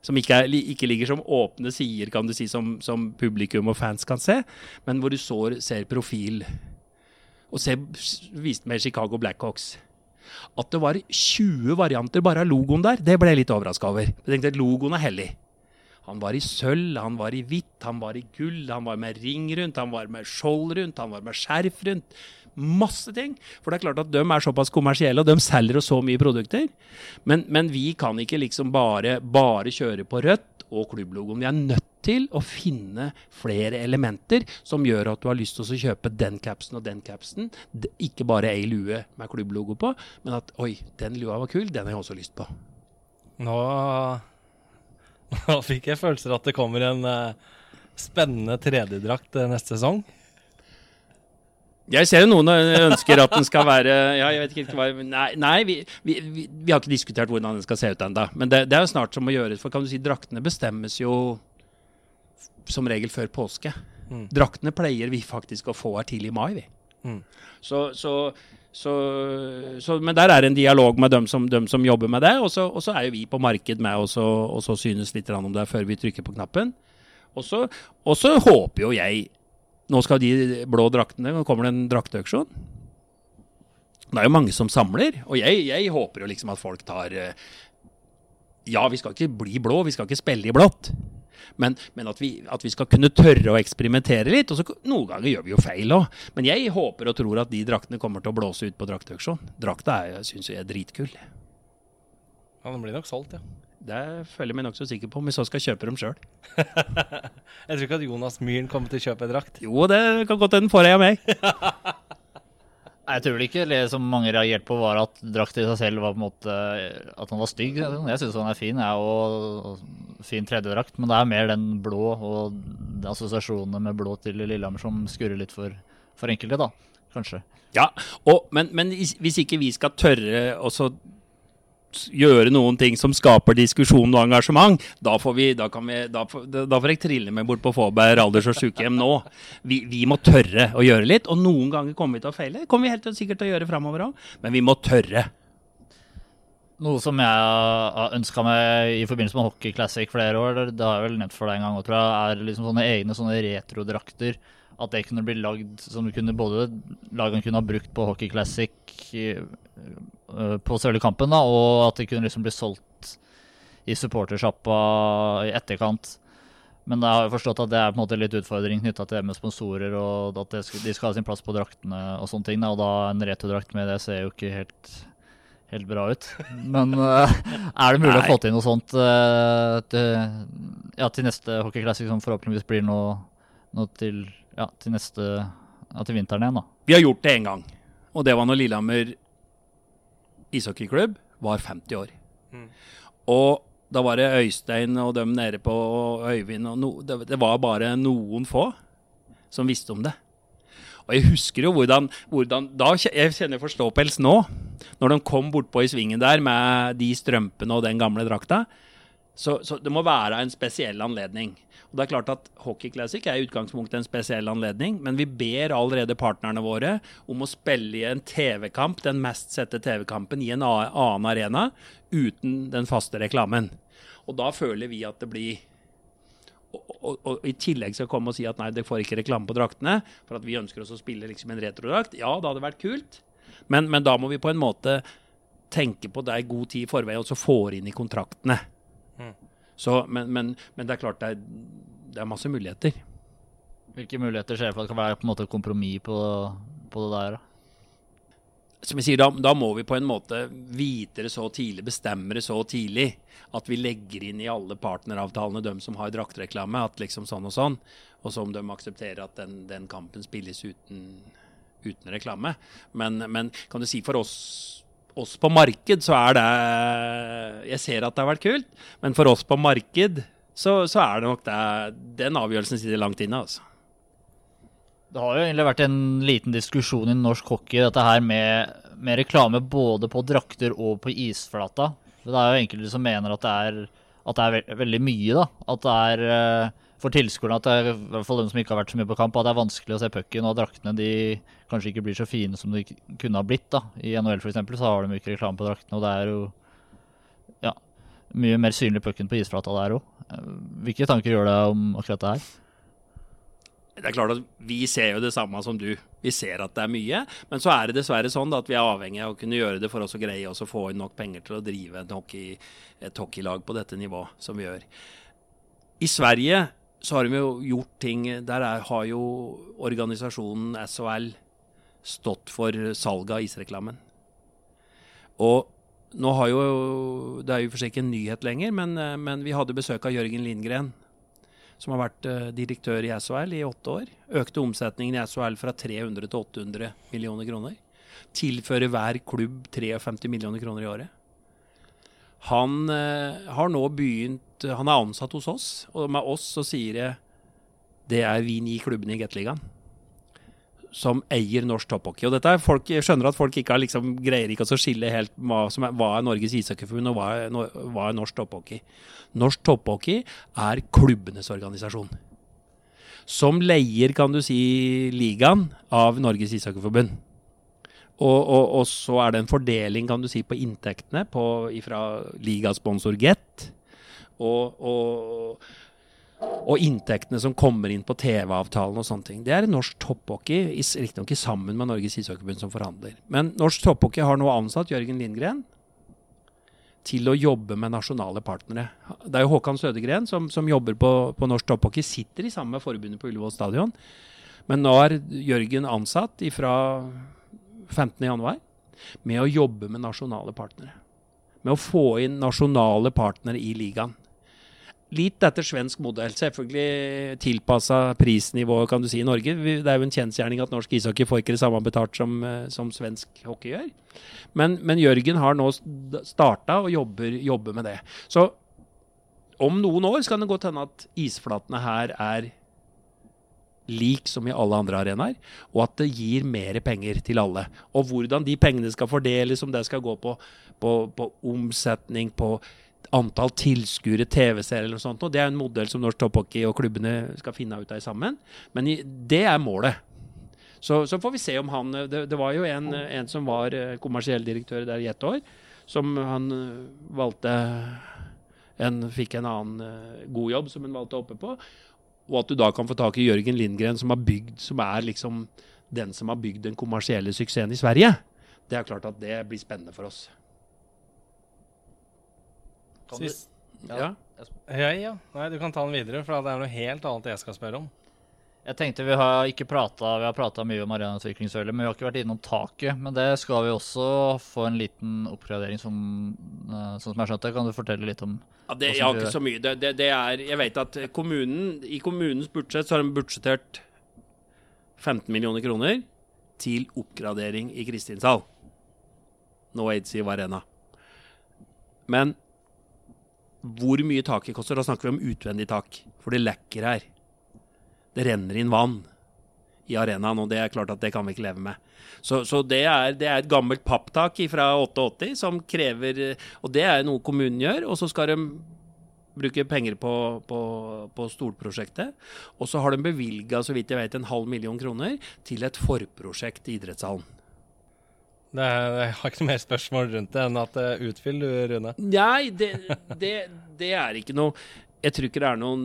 Som ikke, er, ikke ligger som åpne sider, kan du si, som, som publikum og fans kan se, men hvor du så, ser profil. Og se, viste med Chicago Blackhawks. At det var 20 varianter bare av logoen der, det ble jeg litt overraska over. Jeg tenkte at logoen er hellig. Han var i sølv, han var i hvitt, han var i gull, han var med ring rundt, han var med skjold rundt, han var med skjerf rundt. Masse ting. For det er klart at de er såpass kommersielle, og de selger så mye produkter. Men, men vi kan ikke liksom bare, bare kjøre på rødt og klubblogoen. Vi er nødt til å finne flere elementer som gjør at du har lyst til å kjøpe den capsen og den capsen. Ikke bare ei lue med klubblogo på, men at oi, den lua var kul, den har jeg også lyst på. Nå, nå fikk jeg følelser at det kommer en uh, spennende tredjedrakt eh, neste sesong. Jeg ser jo noen ønsker at den skal være ja, jeg vet ikke hva, Nei, nei vi, vi, vi, vi har ikke diskutert hvordan den skal se ut ennå. Men det, det er jo snart som å gjøre For kan du si, draktene bestemmes jo som regel før påske. Mm. Draktene pleier vi faktisk å få her tidlig i mai, vi. Mm. Så, så, så, så, men der er det en dialog med dem som, dem som jobber med det. Og så, og så er jo vi på marked med så synes litt om det før vi trykker på knappen. Og så håper jo jeg Nå skal de blå draktene Nå kommer det en drakteauksjon. Det er jo mange som samler, og jeg, jeg håper jo liksom at folk tar eh, Ja, vi skal ikke bli blå, vi skal ikke spille i blått. Men, men at, vi, at, vi, skal kunne tørre å eksperimentere litt. og så Noen ganger gjør vi jo feil òg. Men jeg håper og tror at de draktene kommer til å blåse ut på drakteauksjon. Drakta syns jeg er dritkul. Ja, Den blir nok solgt, ja. Det føler jeg meg nokså sikker på, om vi så skal kjøpe dem sjøl. jeg tror ikke at Jonas Myhren kommer til å kjøpe drakt. Jo, det kan godt hende får jeg av meg. Jeg tror vel ikke det som mange reagerte på, var at drakt i seg selv var på en måte At han var stygg. Jeg syns han er fin, jeg òg. fin tredjedrakt. Men det er mer den blå og assosiasjonene med blå til Lillehammer som skurrer litt for, for enkelte, da. Kanskje. Ja, og, men, men, hvis ikke vi skal tørre å gjøre noen ting som skaper diskusjon og engasjement, da får, vi, da vi, da da får jeg trille meg bort på Fåberg alders- og sykehjem nå. Vi, vi, må tørre å gjøre litt, og noen ganger kommer vi til å feile. Det kommer vi helt sikkert til å gjøre framover òg, men vi må tørre. Noe som jeg har ønska meg i forbindelse med Hockey Classic flere år, det har jeg vel nevnt for deg en gang, tror jeg, er liksom sånne egne sånne retrodrakter. At det kunne bli lagd som kunne både lagene kunne ha brukt på Hockey Classic Eh, på selve kampen, da, og at det kunne liksom bli solgt i supportersjappa i etterkant. Men jeg har jo forstått at det er på en måte litt utfordring knytta til det med sponsorer, og at skal, de skal ha sin plass på draktene og sånne ting. Da, og da en returdrakt med det ser jo ikke helt, helt bra ut. Men uh, er det mulig Nei. å få til noe sånt uh, til, ja, til neste Hockey Classic, som forhåpentligvis blir noe, noe til, ja, til neste ja, til vinteren igjen? da? Vi har gjort det én gang, og det var når Lillehammer ishockeyklubb var 50 år. Mm. Og da var det Øystein og dem nede på Øyvind og no, det, det, var bare noen få som visste om det. Og jeg husker jo hvordan, hvordan da, Jeg kjenner forståpels nå. Når de kom bortpå i svingen der med de strømpene og den gamle drakta. Så, så det må være en spesiell anledning. Og det er klart at Hockey Classic er i utgangspunktet en spesiell anledning, men vi ber allerede partnerne våre om å spille i en TV-kamp, den mest sette TV-kampen, i en annen arena uten den faste reklamen. Og da føler vi at det blir og, og, og, i tillegg skal komme og si at nei, det får ikke reklame på draktene, for at vi ønsker oss å spille liksom en retrodrakt. Ja, det hadde vært kult, men, men, da må vi på en måte tenke på det i god tid i forveien, og så få inn i kontraktene. Mm. Så, men, men, men, det er klart det er, det er, masse muligheter. Hvilke muligheter ser du for at det kan være på en måte kompromiss på, på det der? Som jeg sier, da, da, må vi på en måte vite det så tidlig, bestemme det så tidlig, at vi legger inn i alle partneravtalene dem som har draktreklame, at liksom sånn og sånn, og så om de aksepterer at den, den kampen spilles uten, uten reklame. Men, men kan du si for oss oss på marked så er det Jeg ser at det har vært kult, men for oss på marked så, så er det nok det Den avgjørelsen sitter langt inne, altså. Det har jo egentlig vært en liten diskusjon i norsk hockey, dette her med, med reklame både på drakter og på isflata. Det er jo enkelte som mener at det er, at det er ve veldig mye, da. At det er eh, for tilskuerne, at det er, i dem som ikke har vært så mye på kamp, at det er vanskelig å se pucken, og draktene de kanskje ikke blir så fine som de kunne ha blitt. da. I NHL f.eks. så har de ikke reklame på draktene, og det er jo ja, mye mer synlig pucken på isflata der òg. Hvilke tanker gjør det om akkurat det her? Det er klart at Vi ser jo det samme som du. Vi ser at det er mye. Men så er det dessverre sånn at vi er avhengig av å kunne gjøre det for oss å greie oss å få inn nok penger til å drive hockey, et hockeylag på dette nivået som vi gjør. I Sverige så har de jo gjort ting Der er, har jo organisasjonen SHL stått for salget av isreklamen. Og nå har jo Det er jo for seg ikke en nyhet lenger, men, men, vi hadde besøk av Jørgen Lindgren, som har vært uh, direktør i SHL i åtte år. Økte omsetningen i SHL fra 300 til 800 millioner kroner. Tilfører hver klubb 53 millioner kroner i året. Han uh, har nå begynt Han er ansatt hos oss, og med oss så sier jeg det er vi ni klubbene i Gateligaen som eier norsk topphockey. Og dette er folk, Jeg skjønner at folk ikke liksom, greier ikke å skille helt hva, som er, hva er Norges ishockeyforbund og hva er, hva er norsk topphockey. Norsk topphockey er klubbenes organisasjon. som leier, kan du si, ligaen av Norges ishockeyforbund. Og, og, og, så er det en fordeling kan du si, på inntektene på, fra ligasponsor Get. Og, og, og, inntektene som kommer inn på TV-avtalen og sånne ting. Det er norsk topphockey, riktignok ikke sammen med Norges ishockeyforbund som forhandler. Men norsk topphockey har nå ansatt Jørgen Lindgren til å jobbe med nasjonale partnere. Det er jo Håkan Sødegren som, som jobber på, på norsk topphockey, sitter i samme forbundet på Ullevål stadion. Men nå er Jørgen ansatt ifra 15.1 med å jobbe med nasjonale partnere. Med å få inn nasjonale partnere i ligaen. Litt etter svensk modell. Selvfølgelig tilpassa prisnivået kan du si, i Norge. Det er jo en kjensgjerning at norsk ishockey får ikke det samme betalt som, eh, som svensk hockey gjør. Men, men, Jørgen har nå starta og jobber, jobber med det. Så om noen år skal det godt hende at isflatene her er lik som i alle andre arenaer, og at det gir mer penger til alle. Og hvordan de pengene skal fordeles, om det skal gå på, på, på omsetning, på antall tilskuere, TV-serier eller noe sånt, og det er en modell som norsk topphockey og klubbene skal finne ut av sammen. Men det er målet. Så, så, får vi se om han Det, det var jo en, en, som var eh, kommersiell direktør der i ett år, som han eh, valgte en, fikk en annen uh, god jobb som han valgte å oppe på. Og at du da kan få tak i Jørgen Lindgren, som, har bygd, som er liksom den som har bygd den kommersielle suksessen i Sverige. Det er klart at det blir spennende for oss. Sist. Ja. ja. ja. Nei, du kan ta den videre, for det er noe helt annet jeg skal spørre om. Jeg tenkte Vi har ikke pratet, Vi har prata mye om arenautviklingsølet, men vi har ikke vært innom taket. Men det skal vi også få en liten oppgradering, som, eh, sånn som jeg skjønte. Kan du fortelle litt om ja, det, Jeg har ikke så mye. Det, det, det, er Jeg vet at kommunen, i kommunens budsjett så har de budsjettert 15 millioner kroner til oppgradering i Kristinshall. Nå Eidsiv Arena. Men hvor mye taket koster, da snakker vi om utvendig tak. For det lekker her det renner inn vann i arenaen, og det er klart at det kan vi ikke leve med. Så, så det, er, det, er, et gammelt papptak fra 88 som krever Og det er noe kommunen gjør, og så skal de bruke penger på, på, på stolprosjektet. Og så har de bevilga, så vidt jeg vet, en halv million kroner til et forprosjekt i idrettshallen. Det er, jeg har ikke noe mer spørsmål rundt det enn at uh, utfyll du, Rune. Nei, det, det, det er ikke noe Jeg tror ikke det er noen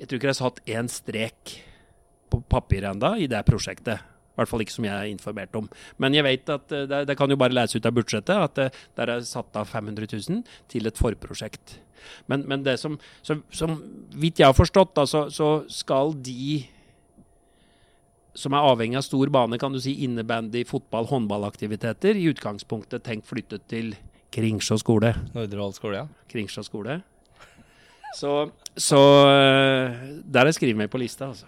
jeg tror ikke det er satt én strek på papiret enda i det prosjektet. I hvert fall ikke som jeg er informert om. Men jeg vet at eh, det, det kan jo bare lese ut av budsjettet at det, eh, der er satt av 500 000 til et forprosjekt. Men, men det som, som, som vidt jeg har forstått, da, så, så, skal de som er avhengig av stor bane, kan du si innebandy, fotball, håndballaktiviteter, i utgangspunktet tenkt flyttet til Kringsjå skole. Nordre skole, ja. Kringsjå skole. Så, så eh, Der er skrevet meg på lista, altså.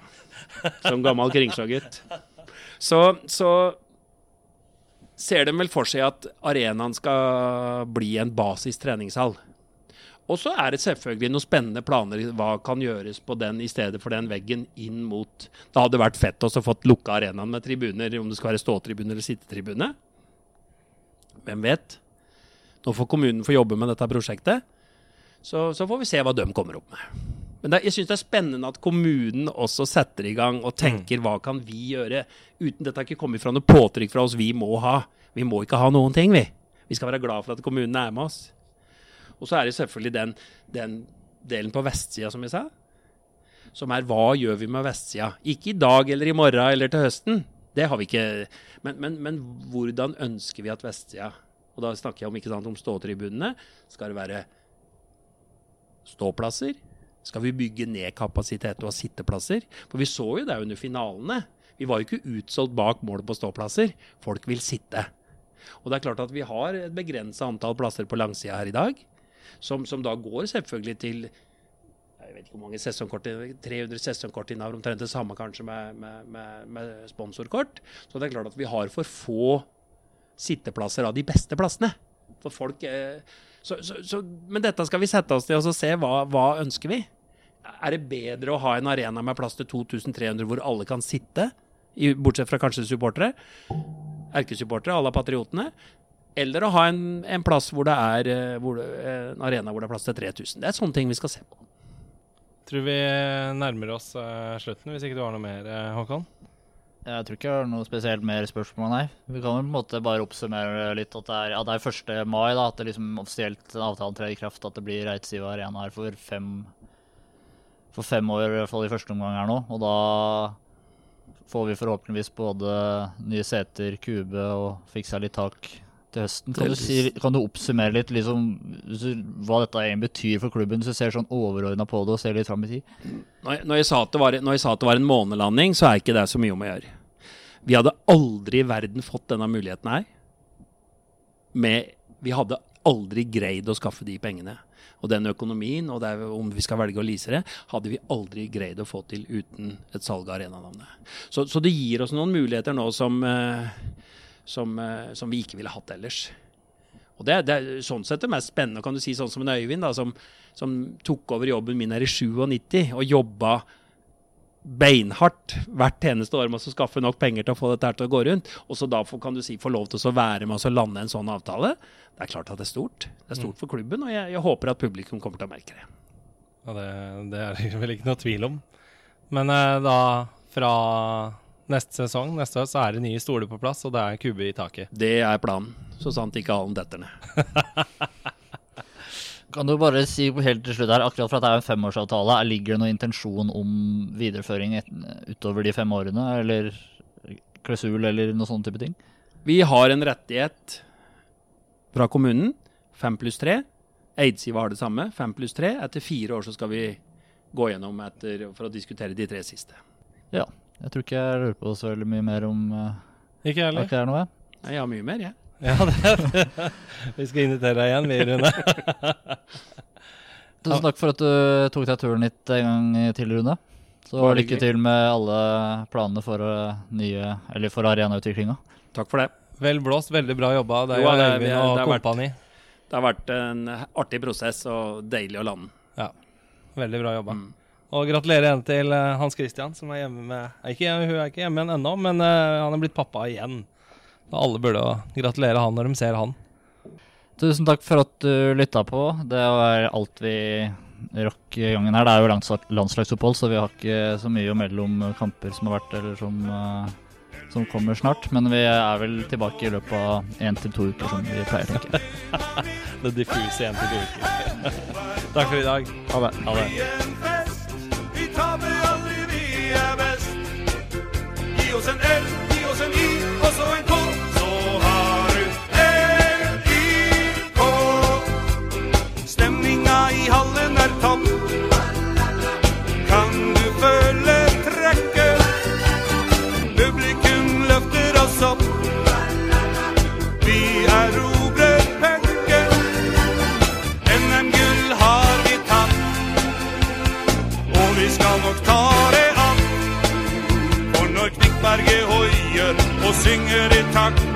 Som gammel Kringsjå-gutt. Så, så ser de vel for seg at arenaen skal bli en basis treningshall. Og så er det selvfølgelig noen spennende planer hva kan gjøres på den i stedet for den veggen inn mot Det hadde vært fett også å fått lukka arenaen med tribuner, om det skal være ståtribune eller sittetribune. Hvem vet? Nå får kommunen få jobbe med dette prosjektet. Så, så, får vi se hva de kommer opp med. Men det, jeg syns det er spennende at kommunen også setter i gang og tenker mm. hva kan vi gjøre? Uten dette har ikke kommet fra noe påtrykk fra oss vi må ha. Vi må ikke ha noen ting, vi. Vi skal være glad for at kommunen er med oss. Og så er det selvfølgelig den, den delen på vestsida, som jeg sa. Som er hva gjør vi med vestsida? Ikke i dag eller i morgen eller til høsten. Det har vi ikke. Men, men, men hvordan ønsker vi at vestsida Og da snakker jeg om, ikke sant, om ståtribunene. Skal det være ståplasser? Skal vi bygge ned kapasitet og ha sitteplasser? For vi så jo det under finalene. Vi var jo ikke utsolgt bak målet på ståplasser. Folk vil sitte. Og det er klart at vi har et begrensa antall plasser på langsida her i dag, som, som, da går selvfølgelig til jeg vet ikke hvor mange sesongkort, 300 sesongkort innover, omtrent det samme kanskje med, med, med, med, sponsorkort. Så det er klart at vi har for få sitteplasser av de beste plassene. For folk eh, så, så, så, men dette skal vi sette oss til og se hva, hva ønsker vi. Er det bedre å ha en arena med plass til 2300 hvor alle kan sitte, bortsett fra kanskje supportere, erkesupportere à la Patriotene, eller å ha en, en plass hvor det er eh, hvor det, en arena hvor det er plass til 3000. Det er sånne ting vi skal se på. Tror vi nærmer oss eh, slutten, hvis ikke du har noe mer, eh, Håkon? Jeg tror ikke jeg har noe spesielt mer spørsmål, nei. Vi kan jo på en måte bare oppsummere litt at det er, ja, det er 1. mai, da, at det liksom offisielt avtalen trer i kraft. At det blir Reitziva Arena her for fem, for fem år, i hvert fall i første omgang her nå. Og da får vi forhåpentligvis både nye seter, kube og fiksa litt tak til høsten. Kan du, si, kan du oppsummere litt liksom, hva dette egentlig betyr for klubben, hvis du ser sånn overordna på det og ser litt fram i tid? Når når, jeg sa at det var, at det var en månelanding, så er ikke det så mye om å gjøre. Vi hadde aldri i verden fått denne muligheten her. Med, vi hadde aldri greid å skaffe de pengene. Og den økonomien, og er, om vi skal velge å lease det, hadde vi aldri greid å få til uten et salg av arenanavnet. Så, så det gir oss noen muligheter nå som, eh, som, eh, som vi ikke ville hatt ellers. Og det, det er sånn sett det mest spennende, kan du si, sånn som en Øyvind, da, som, som tok over jobben min her i 97 og jobba beinhardt hvert eneste år med å skaffe nok penger til å få dette her til å gå rundt. Og så da kan du si, få lov til å være med og lande en sånn avtale. Det er klart at det er stort. Det er stort for klubben, og jeg, jeg håper at publikum kommer til å merke det. Ja, det, det er det vel ikke noe tvil om. Men eh, da, fra neste sesong, neste år, så er det nye stoler på plass, og det er kube i taket. Det er planen, så sant ikke halen detter ned. Kan du bare si helt til slutt her, akkurat for at det er en femårsavtale, er- ligger det noen intensjon om videreføring utover de fem årene, eller klausul eller noe sånne type ting? Vi har en rettighet fra kommunen, fem pluss tre. Eidsiva har det samme, fem pluss tre. Etter fire år så skal vi gå gjennom etter, for å diskutere de tre siste. Ja. Jeg tror ikke jeg lurer på så veldig mye mer om uh, Ikke heller. akkurat er noe. jeg. Har mye mer, jeg. Ja, det, vi skal invitere deg igjen, vi, Rune. Tusen takk for at du tok deg turen hit en gang til, Rune. Så Bare lykke til med alle planene for uh, nye, eller for arenautviklinga. Takk for det. Vel blåst, veldig bra jobba. Det er Jo, Øyvind og det har vært- kompani. Det har vært en artig prosess og deilig å lande. Ja, veldig bra jobba. Mm. Og gratulerer igjen til eh, Hans Christian, som er hjemme med er ikke, Hun er ikke hjemme igjen ennå, men eh, han er blitt pappa igjen. Og alle burde gratulere han når de ser han. Tusen takk for at du lytta på. Det var alt vi rakk i gangen her. Det er jo landslagsopphold, så vi har ikke så mye å melde om kamper som har vært, eller som, eh, som kommer snart. Men vi er vel tilbake i løpet av én til to uker, som vi pleier, tenker jeg. Det diffuse én til to uker. Takk for i dag. Ha det. Ha det. 2008 synger i takt,